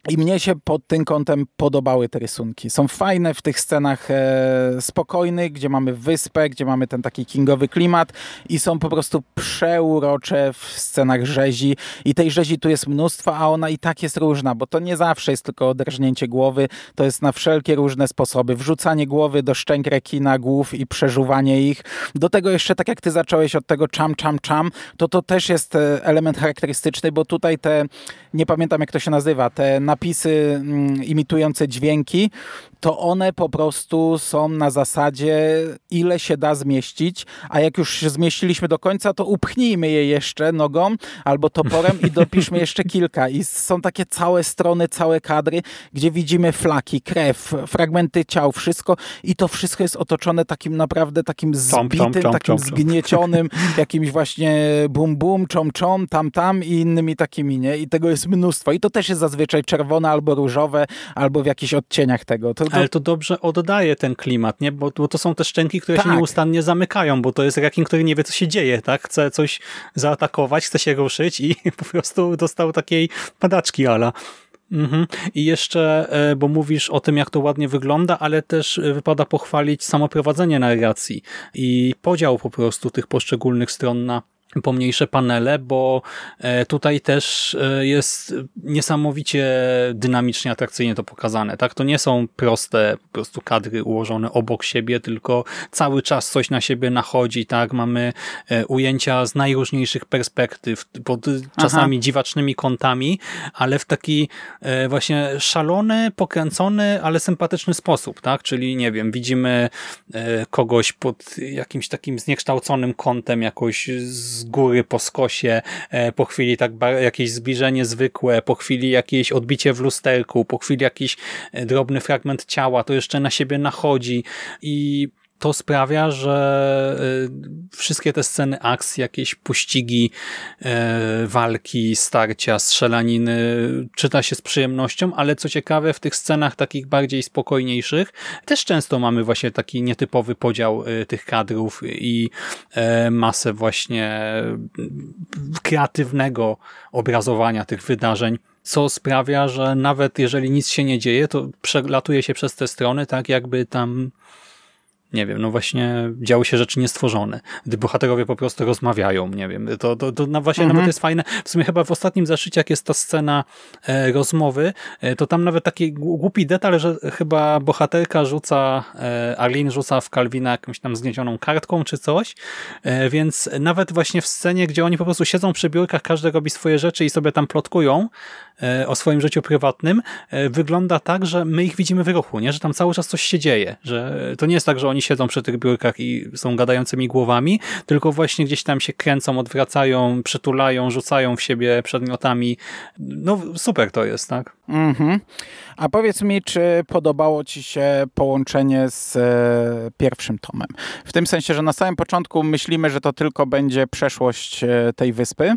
I mnie się pod tym kątem podobały te rysunki. Są fajne w tych scenach e, spokojnych, gdzie mamy wyspę, gdzie mamy ten taki kingowy klimat i są po prostu przeurocze w scenach rzezi. I tej rzezi tu jest mnóstwo, a ona i tak jest różna, bo to nie zawsze jest tylko odrażnięcie głowy, to jest na wszelkie różne sposoby. Wrzucanie głowy do szczęk rekina, głów i przeżuwanie ich. Do tego jeszcze, tak jak ty zacząłeś od tego czam, czam, czam, to to też jest e, element charakterystyczny, bo tutaj te, nie pamiętam jak to się nazywa, te napisy mm, imitujące dźwięki, to one po prostu są na zasadzie ile się da zmieścić, a jak już zmieściliśmy do końca, to upchnijmy je jeszcze nogą albo toporem i dopiszmy jeszcze kilka. I są takie całe strony, całe kadry, gdzie widzimy flaki, krew, fragmenty ciał, wszystko i to wszystko jest otoczone takim naprawdę takim zbitym, takim zgniecionym, jakimś właśnie bum bum, czom czom, tam tam i innymi takimi, nie? I tego jest mnóstwo. I to też jest zazwyczaj czerwone albo różowe, albo w jakichś odcieniach tego. To, to... Ale to dobrze oddaje ten klimat, nie? Bo, bo to są te szczęki, które tak. się nieustannie zamykają, bo to jest rekin, który nie wie, co się dzieje, tak? Chce coś zaatakować, chce się ruszyć i po prostu dostał takiej padaczki ala. Mhm. I jeszcze, e, bo mówisz o tym, jak to ładnie wygląda, ale też e, wypada pochwalić samo prowadzenie narracji i podział po prostu tych poszczególnych stron na pomniejsze panele, bo e, tutaj też e, jest niesamowicie dynamicznie, atrakcyjnie to pokazane. Tak, To nie są proste po prostu kadry ułożone obok siebie, tylko cały czas coś na siebie nachodzi. Tak, Mamy e, ujęcia z najróżniejszych perspektyw, pod czasami Aha. dziwacznymi kątami, ale w taki właśnie szalony, pokręcony, ale sympatyczny sposób. Tak, Czyli nie wiem, widzimy kogoś pod jakimś takim zniekształconym kątem, jakoś z z góry po skosie, e, po chwili tak jakieś zbliżenie zwykłe, po chwili jakieś odbicie w lusterku, po chwili jakiś e, drobny fragment ciała, to jeszcze na siebie nachodzi i to sprawia, że y, wszystkie te sceny akcji, jakieś pościgi, y, walki, starcia, strzelaniny czyta się z przyjemnością, ale co ciekawe w tych scenach takich bardziej spokojniejszych też często mamy właśnie taki nietypowy podział y, tych kadrów i masę właśnie kreatywnego obrazowania tych wydarzeń co sprawia, że nawet jeżeli nic się nie dzieje, to przelatuje się przez te strony tak jakby tam nie wiem, no właśnie działy się rzeczy niestworzone, gdy bohaterowie po prostu rozmawiają, nie wiem, to, to, to właśnie mhm. nawet jest fajne. W sumie chyba w ostatnim zeszycie, jak jest ta scena e, rozmowy, e, to tam nawet taki głupi detal, że chyba bohaterka rzuca, e, Arlene rzuca w Kalwina jakąś tam zgniezioną kartką czy coś, e, więc nawet właśnie w scenie, gdzie oni po prostu siedzą przy biurkach, każdy robi swoje rzeczy i sobie tam plotkują e, o swoim życiu prywatnym, e, wygląda tak, że my ich widzimy w ruchu, nie? że tam cały czas coś się dzieje, że to nie jest tak, że oni siedzą przy tych biurkach i są gadającymi głowami, tylko właśnie gdzieś tam się kręcą, odwracają, przytulają, rzucają w siebie przedmiotami. No super to jest, tak? Mhm. A powiedz mi, czy podobało Ci się połączenie z e, pierwszym tomem? W tym sensie, że na samym początku myślimy, że to tylko będzie przeszłość e, tej wyspy.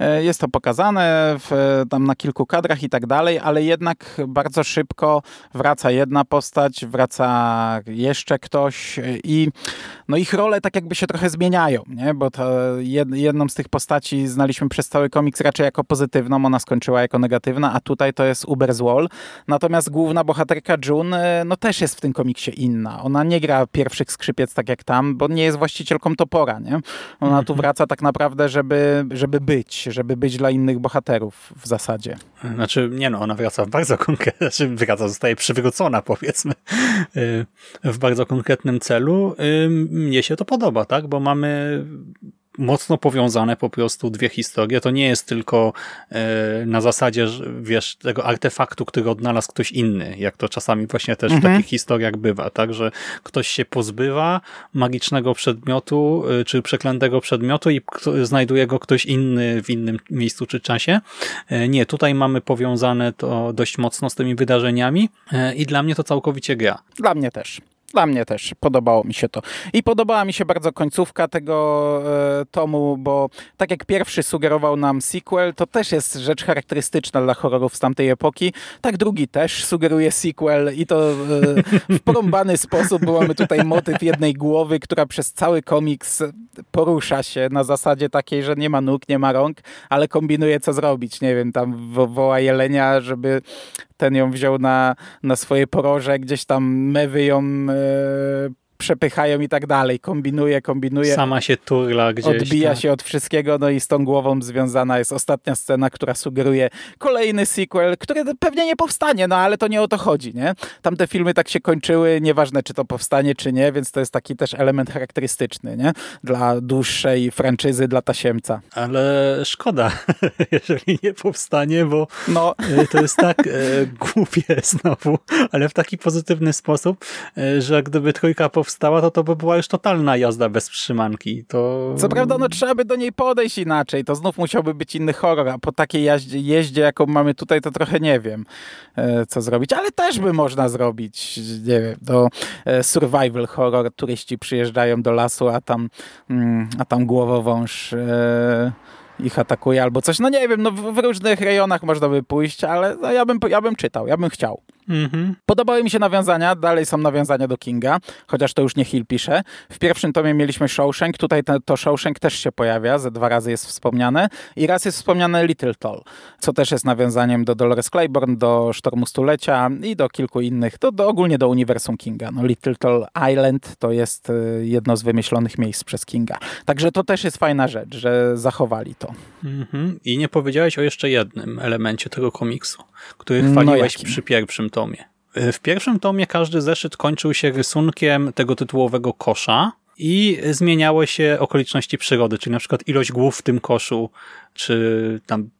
E, jest to pokazane w, tam na kilku kadrach i tak dalej, ale jednak bardzo szybko wraca jedna postać, wraca jeszcze ktoś i no ich role tak jakby się trochę zmieniają, nie? bo to jedną z tych postaci znaliśmy przez cały komiks raczej jako pozytywną, ona skończyła jako negatywna, a tutaj to jest Uber's Wall. Natomiast główna bohaterka June e, no też jest w tym komiksie inna. Ona nie gra pierwszych skrzypiec tak jak tam, bo nie jest właścicielką topora, nie? Ona tu mhm. wraca tak naprawdę, żeby, żeby być, żeby być dla innych bohaterów w zasadzie. Znaczy, nie no, ona wraca w bardzo konkretnym, znaczy wraca, zostaje przywrócona powiedzmy y, w bardzo konkretnym celu. Y, mnie się to podoba, tak? Bo mamy mocno powiązane po prostu dwie historie. To nie jest tylko e, na zasadzie, wiesz, tego artefaktu, który odnalazł ktoś inny, jak to czasami właśnie też mhm. w takich historiach bywa, tak, że ktoś się pozbywa magicznego przedmiotu, e, czy przeklętego przedmiotu i znajduje go ktoś inny w innym miejscu czy czasie. E, nie, tutaj mamy powiązane to dość mocno z tymi wydarzeniami i dla mnie to całkowicie gra. Dla mnie też. Dla mnie też podobało mi się to. I podobała mi się bardzo końcówka tego e, tomu, bo tak jak pierwszy sugerował nam sequel, to też jest rzecz charakterystyczna dla horrorów z tamtej epoki. Tak drugi też sugeruje sequel i to e, w porąbany sposób, bo mamy tutaj motyw jednej głowy, która przez cały komiks porusza się na zasadzie takiej, że nie ma nóg, nie ma rąk, ale kombinuje co zrobić. Nie wiem, tam woła jelenia, żeby ten ją wziął na, na swoje poroże, gdzieś tam mewy ją e, przepychają i tak dalej. Kombinuje, kombinuje. Sama się turla gdzieś. Odbija tak. się od wszystkiego, no i z tą głową związana jest ostatnia scena, która sugeruje kolejny sequel, który pewnie nie powstanie, no ale to nie o to chodzi, nie? Tamte filmy tak się kończyły, nieważne czy to powstanie, czy nie, więc to jest taki też element charakterystyczny, nie? Dla dłuższej franczyzy, dla tasiemca. Ale szkoda, jeżeli nie powstanie, bo no. E, to jest tak e, głupie znowu, ale w taki pozytywny sposób, e, że gdyby trójka powstała powstała, to to by była już totalna jazda bez trzymanki. To... Co prawda, no trzeba by do niej podejść inaczej, to znów musiałby być inny horror, a po takiej jeździe, jeździe jaką mamy tutaj, to trochę nie wiem, e, co zrobić, ale też by można zrobić, nie wiem, do e, survival horror, turyści przyjeżdżają do lasu, a tam, mm, a tam głowowąż e, ich atakuje albo coś, no nie wiem, no w różnych rejonach można by pójść, ale no ja, bym, ja bym czytał, ja bym chciał. Mhm. Podobały mi się nawiązania, dalej są nawiązania do Kinga, chociaż to już nie Hill pisze. W pierwszym tomie mieliśmy Shawshank, tutaj to, to Shawshank też się pojawia, ze dwa razy jest wspomniane i raz jest wspomniane Little Toll, co też jest nawiązaniem do Dolores Claiborne, do Sztormu Stulecia i do kilku innych, do, do ogólnie do uniwersum Kinga. No, Little Toll Island to jest y, jedno z wymyślonych miejsc przez Kinga. Także to też jest fajna rzecz, że zachowali to. Mhm. I nie powiedziałeś o jeszcze jednym elemencie tego komiksu, który no chwaliłeś no przy pierwszym tomie. W pierwszym tomie każdy zeszyt kończył się rysunkiem tego tytułowego kosza i zmieniały się okoliczności przyrody, czyli na przykład ilość głów w tym koszu, czy tam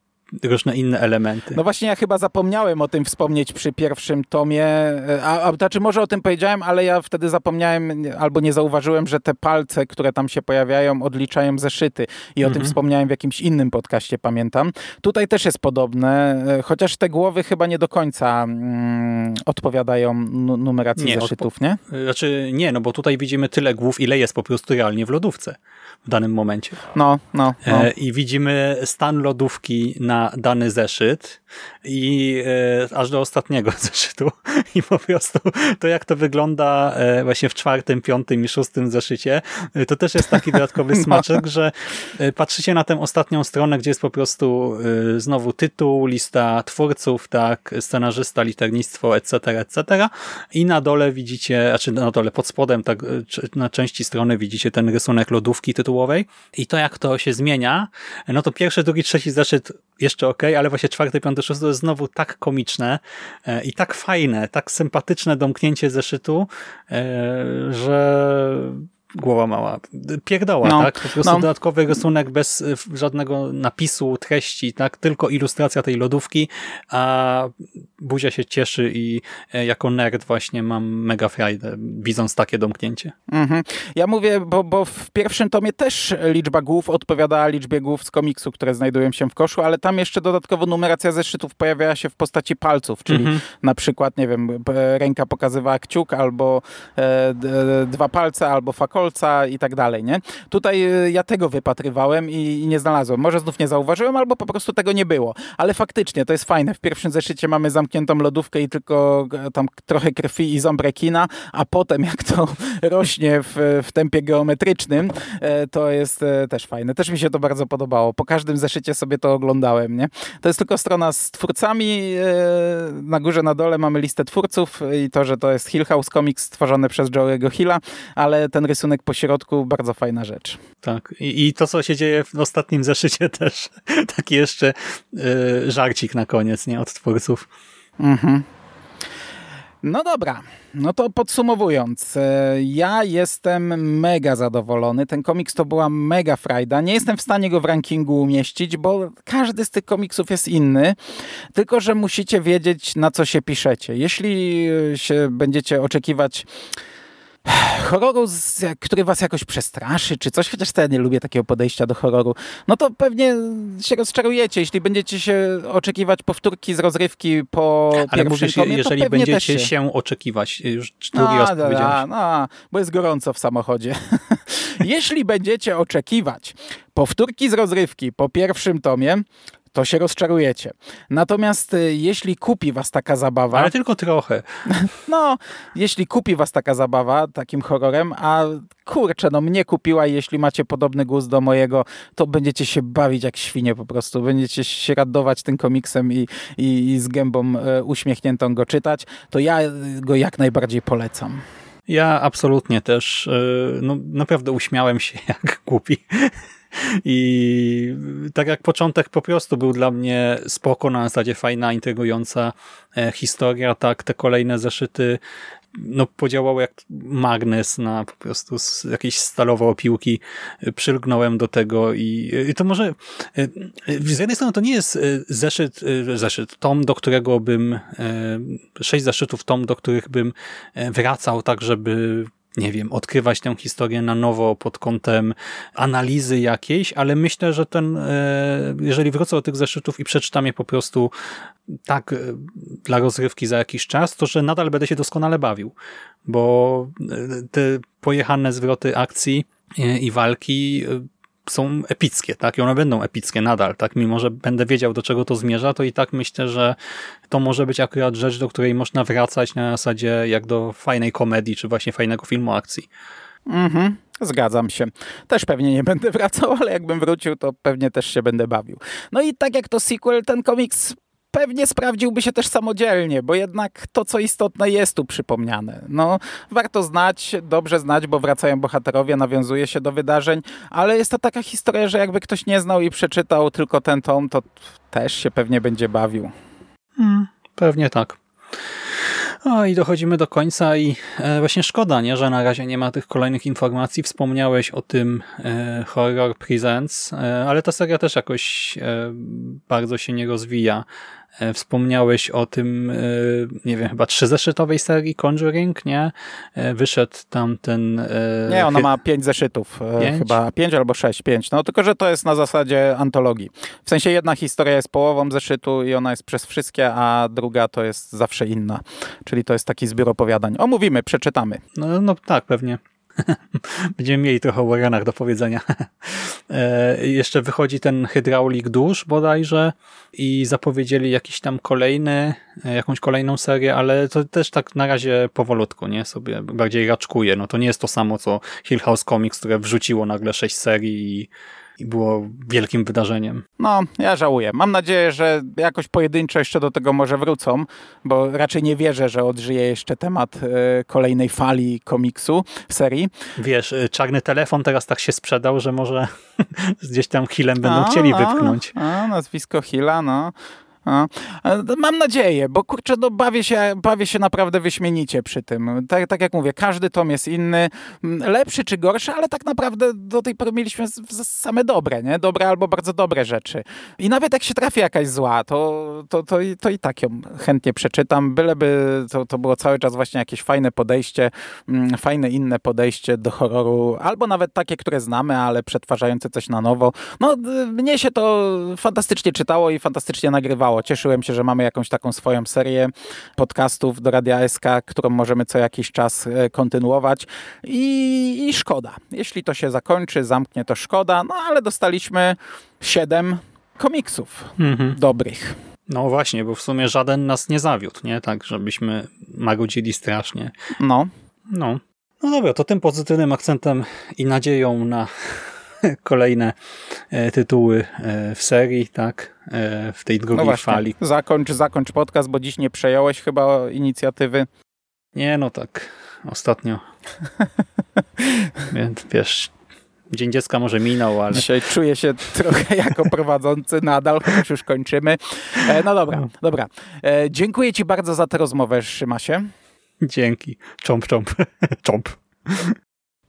różne inne elementy. No właśnie ja chyba zapomniałem o tym wspomnieć przy pierwszym tomie, e, a, a znaczy może o tym powiedziałem, ale ja wtedy zapomniałem albo nie zauważyłem, że te palce, które tam się pojawiają, odliczają zeszyty i o mhm. tym wspomniałem w jakimś innym podcaście, pamiętam. Tutaj też jest podobne, e, chociaż te głowy chyba nie do końca mm, odpowiadają numeracji nie, zeszytów, nie? Znaczy nie, no bo tutaj widzimy tyle głów, ile jest po prostu realnie w lodówce w danym momencie. No, no. no. E, I widzimy stan lodówki na na dany zeszyt i e, aż do ostatniego zeszytu i po prostu to jak to wygląda e, właśnie w czwartym, piątym i szóstym zeszycie, e, to też jest taki dodatkowy no. smaczek, że patrzycie na tę ostatnią stronę, gdzie jest po prostu znowu tytuł, lista twórców, tak, scenarzysta, liternictwo, etc., etc. I na dole widzicie, znaczy na dole pod spodem, tak, na części strony widzicie ten rysunek lodówki tytułowej i to jak to się zmienia, no to pierwszy, drugi, trzeci zeszyt jeszcze ok, ale właśnie czwarty, piąty, szósty to jest znowu tak komiczne e, i tak fajne, tak sympatyczne domknięcie zeszytu, e, że głowa mała. Pierdoła, no, tak? Po prostu no. dodatkowy rysunek bez y, żadnego napisu, treści, tak? Tylko ilustracja tej lodówki, a Buzia się cieszy i e, jako nerd właśnie mam mega frajdę, widząc takie domknięcie. Mhm. Ja mówię, bo, bo w pierwszym tomie też liczba głów odpowiada liczbie głów z komiksu, które znajdują się w koszu, ale tam jeszcze dodatkowo numeracja zeszytów pojawiała się w postaci palców, czyli mhm. na przykład, nie wiem, ręka pokazywała kciuk albo e, dwa palce, albo fakol kolca i tak dalej, nie? Tutaj y, ja tego wypatrywałem i, i nie znalazłem. Może znów nie zauważyłem, albo po prostu tego nie było. Ale faktycznie to jest fajne. W pierwszym zeszycie mamy zamkniętą lodówkę i tylko e, tam trochę krwi i ząb rekina, a potem jak to rośnie w, w tempie geometrycznym, e, to jest e, też fajne. Też mi się to bardzo podobało. Po każdym zeszycie sobie to oglądałem, nie? To jest tylko strona z twórcami. Na górze, na dole mamy listę twórców i to, że to jest Hill House Comics stworzone przez Joe'ego Hilla, ale ten rysunek po środku, bardzo fajna rzecz. Tak. I, i to, co się dzieje w ostatnim zeszycie też. Taki jeszcze y, żarcik na koniec, nie? Od twórców. Mhm. No dobra, no to podsumowując, e, ja jestem mega zadowolony. Ten komiks to była mega frajda. Nie jestem w stanie go w rankingu umieścić, bo każdy z tych komiksów jest inny, tylko że musicie wiedzieć, na co się piszecie. Jeśli się będziecie oczekiwać horroru, który was jakoś przestraszy, czy coś, chociaż ja nie lubię takiego podejścia do horroru, no to pewnie się rozczarujecie. Jeśli będziecie się oczekiwać powtórki z rozrywki po Ale pierwszym mówisz, tomie, jeżeli będziecie się... się... oczekiwać, już drugi raz powiedziałeś. No, bo jest gorąco w samochodzie. Jeśli będziecie oczekiwać powtórki z rozrywki po pierwszym tomie, to się rozczarujecie. Natomiast y, jeśli kupi was taka zabawa... Ale tylko trochę. No, jeśli kupi was taka zabawa takim horrorem, a kurczę, no mnie kupiła i jeśli macie podobny gust do mojego, to będziecie się bawić jak świnie po prostu. Będziecie się radować tym komiksem i, i, i z gębą e, uśmiechniętą go czytać, to ja go jak najbardziej polecam. Ja absolutnie też, e, no naprawdę uśmiałem się jak głupi. I tak jak początek po prostu był dla mnie spoko, na zasadzie fajna, intrygująca e, historia, tak te kolejne zeszyty no, podziałało jak magnes na po prostu jakieś stalowe opiłki. Przylgnąłem do tego i, i to może e, z jednej strony to nie jest e, zeszyt, zeszyt, tom, do którego bym sześć zeszytów tom, do których bym wracał tak, żeby nie wiem, odkrywać tę historię na nowo pod kątem analizy jakiejś, ale myślę, że ten, e, jeżeli wrócę do tych zeszytów i przeczytam je po prostu tak e, dla rozrywki za jakiś czas, to że nadal będę się doskonale bawił, bo e, te pojechane zwroty akcji i walki są epickie, tak? I one będą epickie nadal, tak? Mimo, że będę wiedział, do czego to zmierza, to i tak myślę, że to może być akurat rzecz, do której można wracać na zasadzie jak do fajnej komedii, czy właśnie fajnego filmu akcji. Mhm. Zgadzam się. Też pewnie nie będę wracał, ale jakbym wrócił, to pewnie też się będę bawił. No i tak jak to sequel, ten komiks pewnie sprawdziłby się też samodzielnie, bo jednak to, co istotne, jest tu przypomniane. No, warto znać, dobrze znać, bo wracają bohaterowie, nawiązuje się do wydarzeń, ale jest to taka historia, że jakby ktoś nie znał i przeczytał tylko ten tom, to też się pewnie będzie bawił. Hmm, pewnie tak. O, i dochodzimy do końca i e, właśnie szkoda, nie, że na razie nie ma tych kolejnych informacji. Wspomniałeś o tym e, Horror Presents, e, ale ta seria też jakoś e, bardzo się nie rozwija. E, wspomniałeś o tym, e, nie wiem, chyba trzyzeszytowej serii Conjuring, nie? E, wyszedł tam ten... Nie, ona ma pięć zeszytów, pięć? chyba pięć albo sześć, pięć. No tylko, że to jest na zasadzie antologii. W sensie jedna historia jest połową zeszytu i ona jest przez wszystkie, a druga to jest zawsze inna. Czyli to jest taki zbiór opowiadań. Omówimy, przeczytamy. No, no tak, pewnie. Będziemy mieli trochę o Warrenach do powiedzenia. E, jeszcze wychodzi ten hydraulik dusz bodajże i zapowiedzieli jakiś tam kolejny, e, jakąś kolejną serię, ale to też tak na razie powolutku, nie? Sobie bardziej raczkuje. No to nie jest to samo, co Hill House Comics, które wrzuciło nagle sześć serii i i było wielkim wydarzeniem. No, ja żałuję. Mam nadzieję, że jakoś pojedynczo jeszcze do tego może wrócą, bo raczej nie wierzę, że odżyje jeszcze temat y, kolejnej fali komiksu, serii. Wiesz, e, czarny telefon teraz tak się sprzedał, że może gdzieś tam Hillem będą a, chcieli wypchnąć. A, a, nazwisko Hilla, no. A, mam nadzieję, bo kurczę, no bawię się, bawię się naprawdę wyśmienicie przy tym. Tak, tak jak mówię, każdy tom jest inny, lepszy czy gorszy, ale tak naprawdę do tej pory mieliśmy same dobre, nie? Dobre albo bardzo dobre rzeczy. I nawet jak się trafi jakaś zła, to, to, to, to i tak ją chętnie przeczytam, byleby to, to było cały czas właśnie jakieś fajne podejście, fajne inne podejście do horroru, albo nawet takie, które znamy, ale przetwarzające coś na nowo. No, mnie się to fantastycznie czytało i fantastycznie nagrywało Cieszyłem się, że mamy jakąś taką swoją serię podcastów do Radia SK, którą możemy co jakiś czas e, kontynuować i, i szkoda. Jeśli to się zakończy, zamknie, to szkoda, no ale dostaliśmy siedem komiksów mhm. dobrych. No właśnie, bo w sumie żaden nas nie zawiódł, nie? Tak, żebyśmy marudzili strasznie. No. No. No dobra, to tym pozytywnym akcentem i nadzieją na kolejne e, tytuły e, w serii, tak, e, w tej drugiej no fali. Zakończ, zakończ podcast, bo dziś nie przejąłeś chyba inicjatywy. Nie, no tak, ostatnio. Więc wiesz, Dzień Dziecka może minął, ale... Dzisiaj czuję się trochę jako prowadzący nadal, chociaż już kończymy. No dobra, no. dobra. Dziękuję Ci bardzo za tę rozmowę, Szymasie. Dzięki. Cząp, cząp. cząp.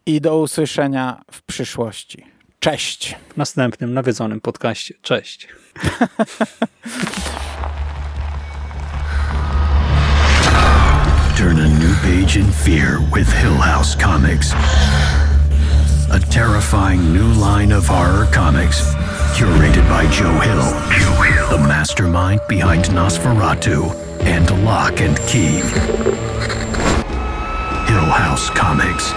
I do usłyszenia w przyszłości. Cześć. W następnym nawiedzonym podcaście. Cześć. Turn a new page in fear with Hill House Comics. A terrifying new line of horror comics curated by Joe Hill, Joe Hill. the mastermind behind Nosferatu and Lock and Key. Hill House Comics.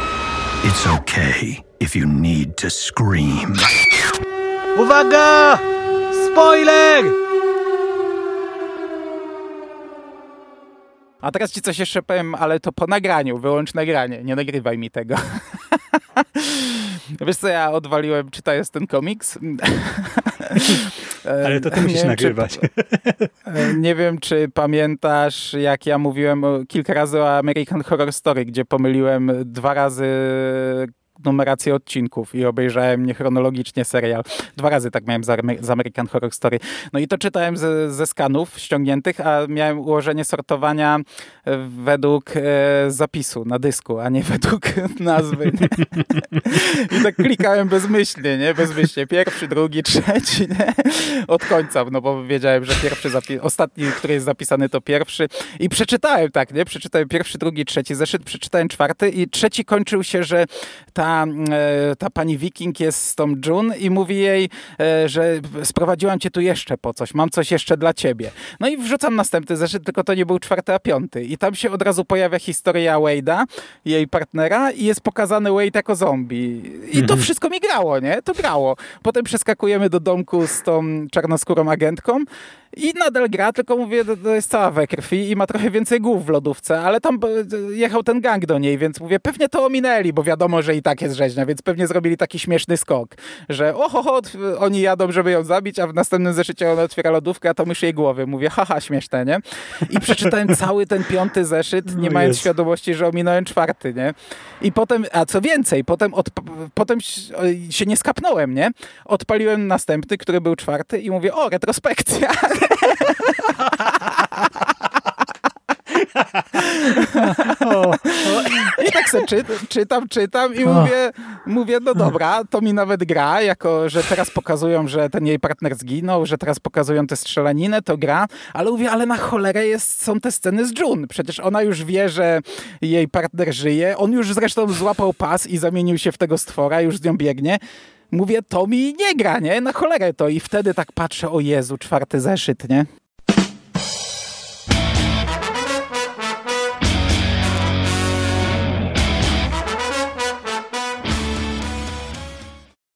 It's okay if you need to scream. Uwaga! Spoiler! A teraz ci coś jeszcze powiem, ale to po nagraniu, wyłącz nagranie, nie nagrywaj mi tego. Wiesz co, ja odwaliłem czytając ten komiks. Ale to ty musisz nie nagrywać. Czy, nie wiem, czy pamiętasz, jak ja mówiłem kilka razy o American Horror Story, gdzie pomyliłem dwa razy numerację odcinków i obejrzałem niechronologicznie serial. Dwa razy tak miałem z American Horror Story. No i to czytałem ze, ze skanów ściągniętych, a miałem ułożenie sortowania według e, zapisu na dysku, a nie według nazwy. Nie? I tak klikałem bezmyślnie, nie? Bezmyślnie. Pierwszy, drugi, trzeci, nie? Od końca, no bo wiedziałem, że pierwszy zapis, ostatni, który jest zapisany to pierwszy i przeczytałem tak, nie? Przeczytałem pierwszy, drugi, trzeci zeszyt, przeczytałem czwarty i trzeci kończył się, że ta ta, e, ta pani wiking jest z tą June i mówi jej, e, że sprowadziłam cię tu jeszcze po coś, mam coś jeszcze dla ciebie. No i wrzucam następny zeszyt, tylko to nie był czwarty, a piąty. I tam się od razu pojawia historia Wade'a, jej partnera i jest pokazany Wade jako zombie. I to mhm. wszystko mi grało, nie? To grało. Potem przeskakujemy do domku z tą czarnoskórą agentką i nadal gra, tylko mówię, to jest cała we krwi i ma trochę więcej głów w lodówce, ale tam e, jechał ten gang do niej, więc mówię, pewnie to ominęli, bo wiadomo, że i tak jest rzeźnia, więc pewnie zrobili taki śmieszny skok, że oho, oni jadą, żeby ją zabić, a w następnym zeszycie ona otwiera lodówkę, a to mysz jej głowy. Mówię, haha, śmieszne, nie? I przeczytałem cały ten piąty zeszyt, nie no mając świadomości, że ominąłem czwarty, nie? I potem, a co więcej, potem, od, potem się nie skapnąłem, nie? Odpaliłem następny, który był czwarty i mówię, o, retrospekcja. I tak sobie czy, czytam, czytam i mówię, mówię, no dobra, to mi nawet gra, jako że teraz pokazują, że ten jej partner zginął, że teraz pokazują tę strzelaninę, to gra, ale mówię, ale na cholerę jest, są te sceny z June. Przecież ona już wie, że jej partner żyje, on już zresztą złapał pas i zamienił się w tego stwora, już z nią biegnie mówię, to mi nie gra, nie? Na cholerę to. I wtedy tak patrzę, o Jezu, czwarty zeszyt, nie?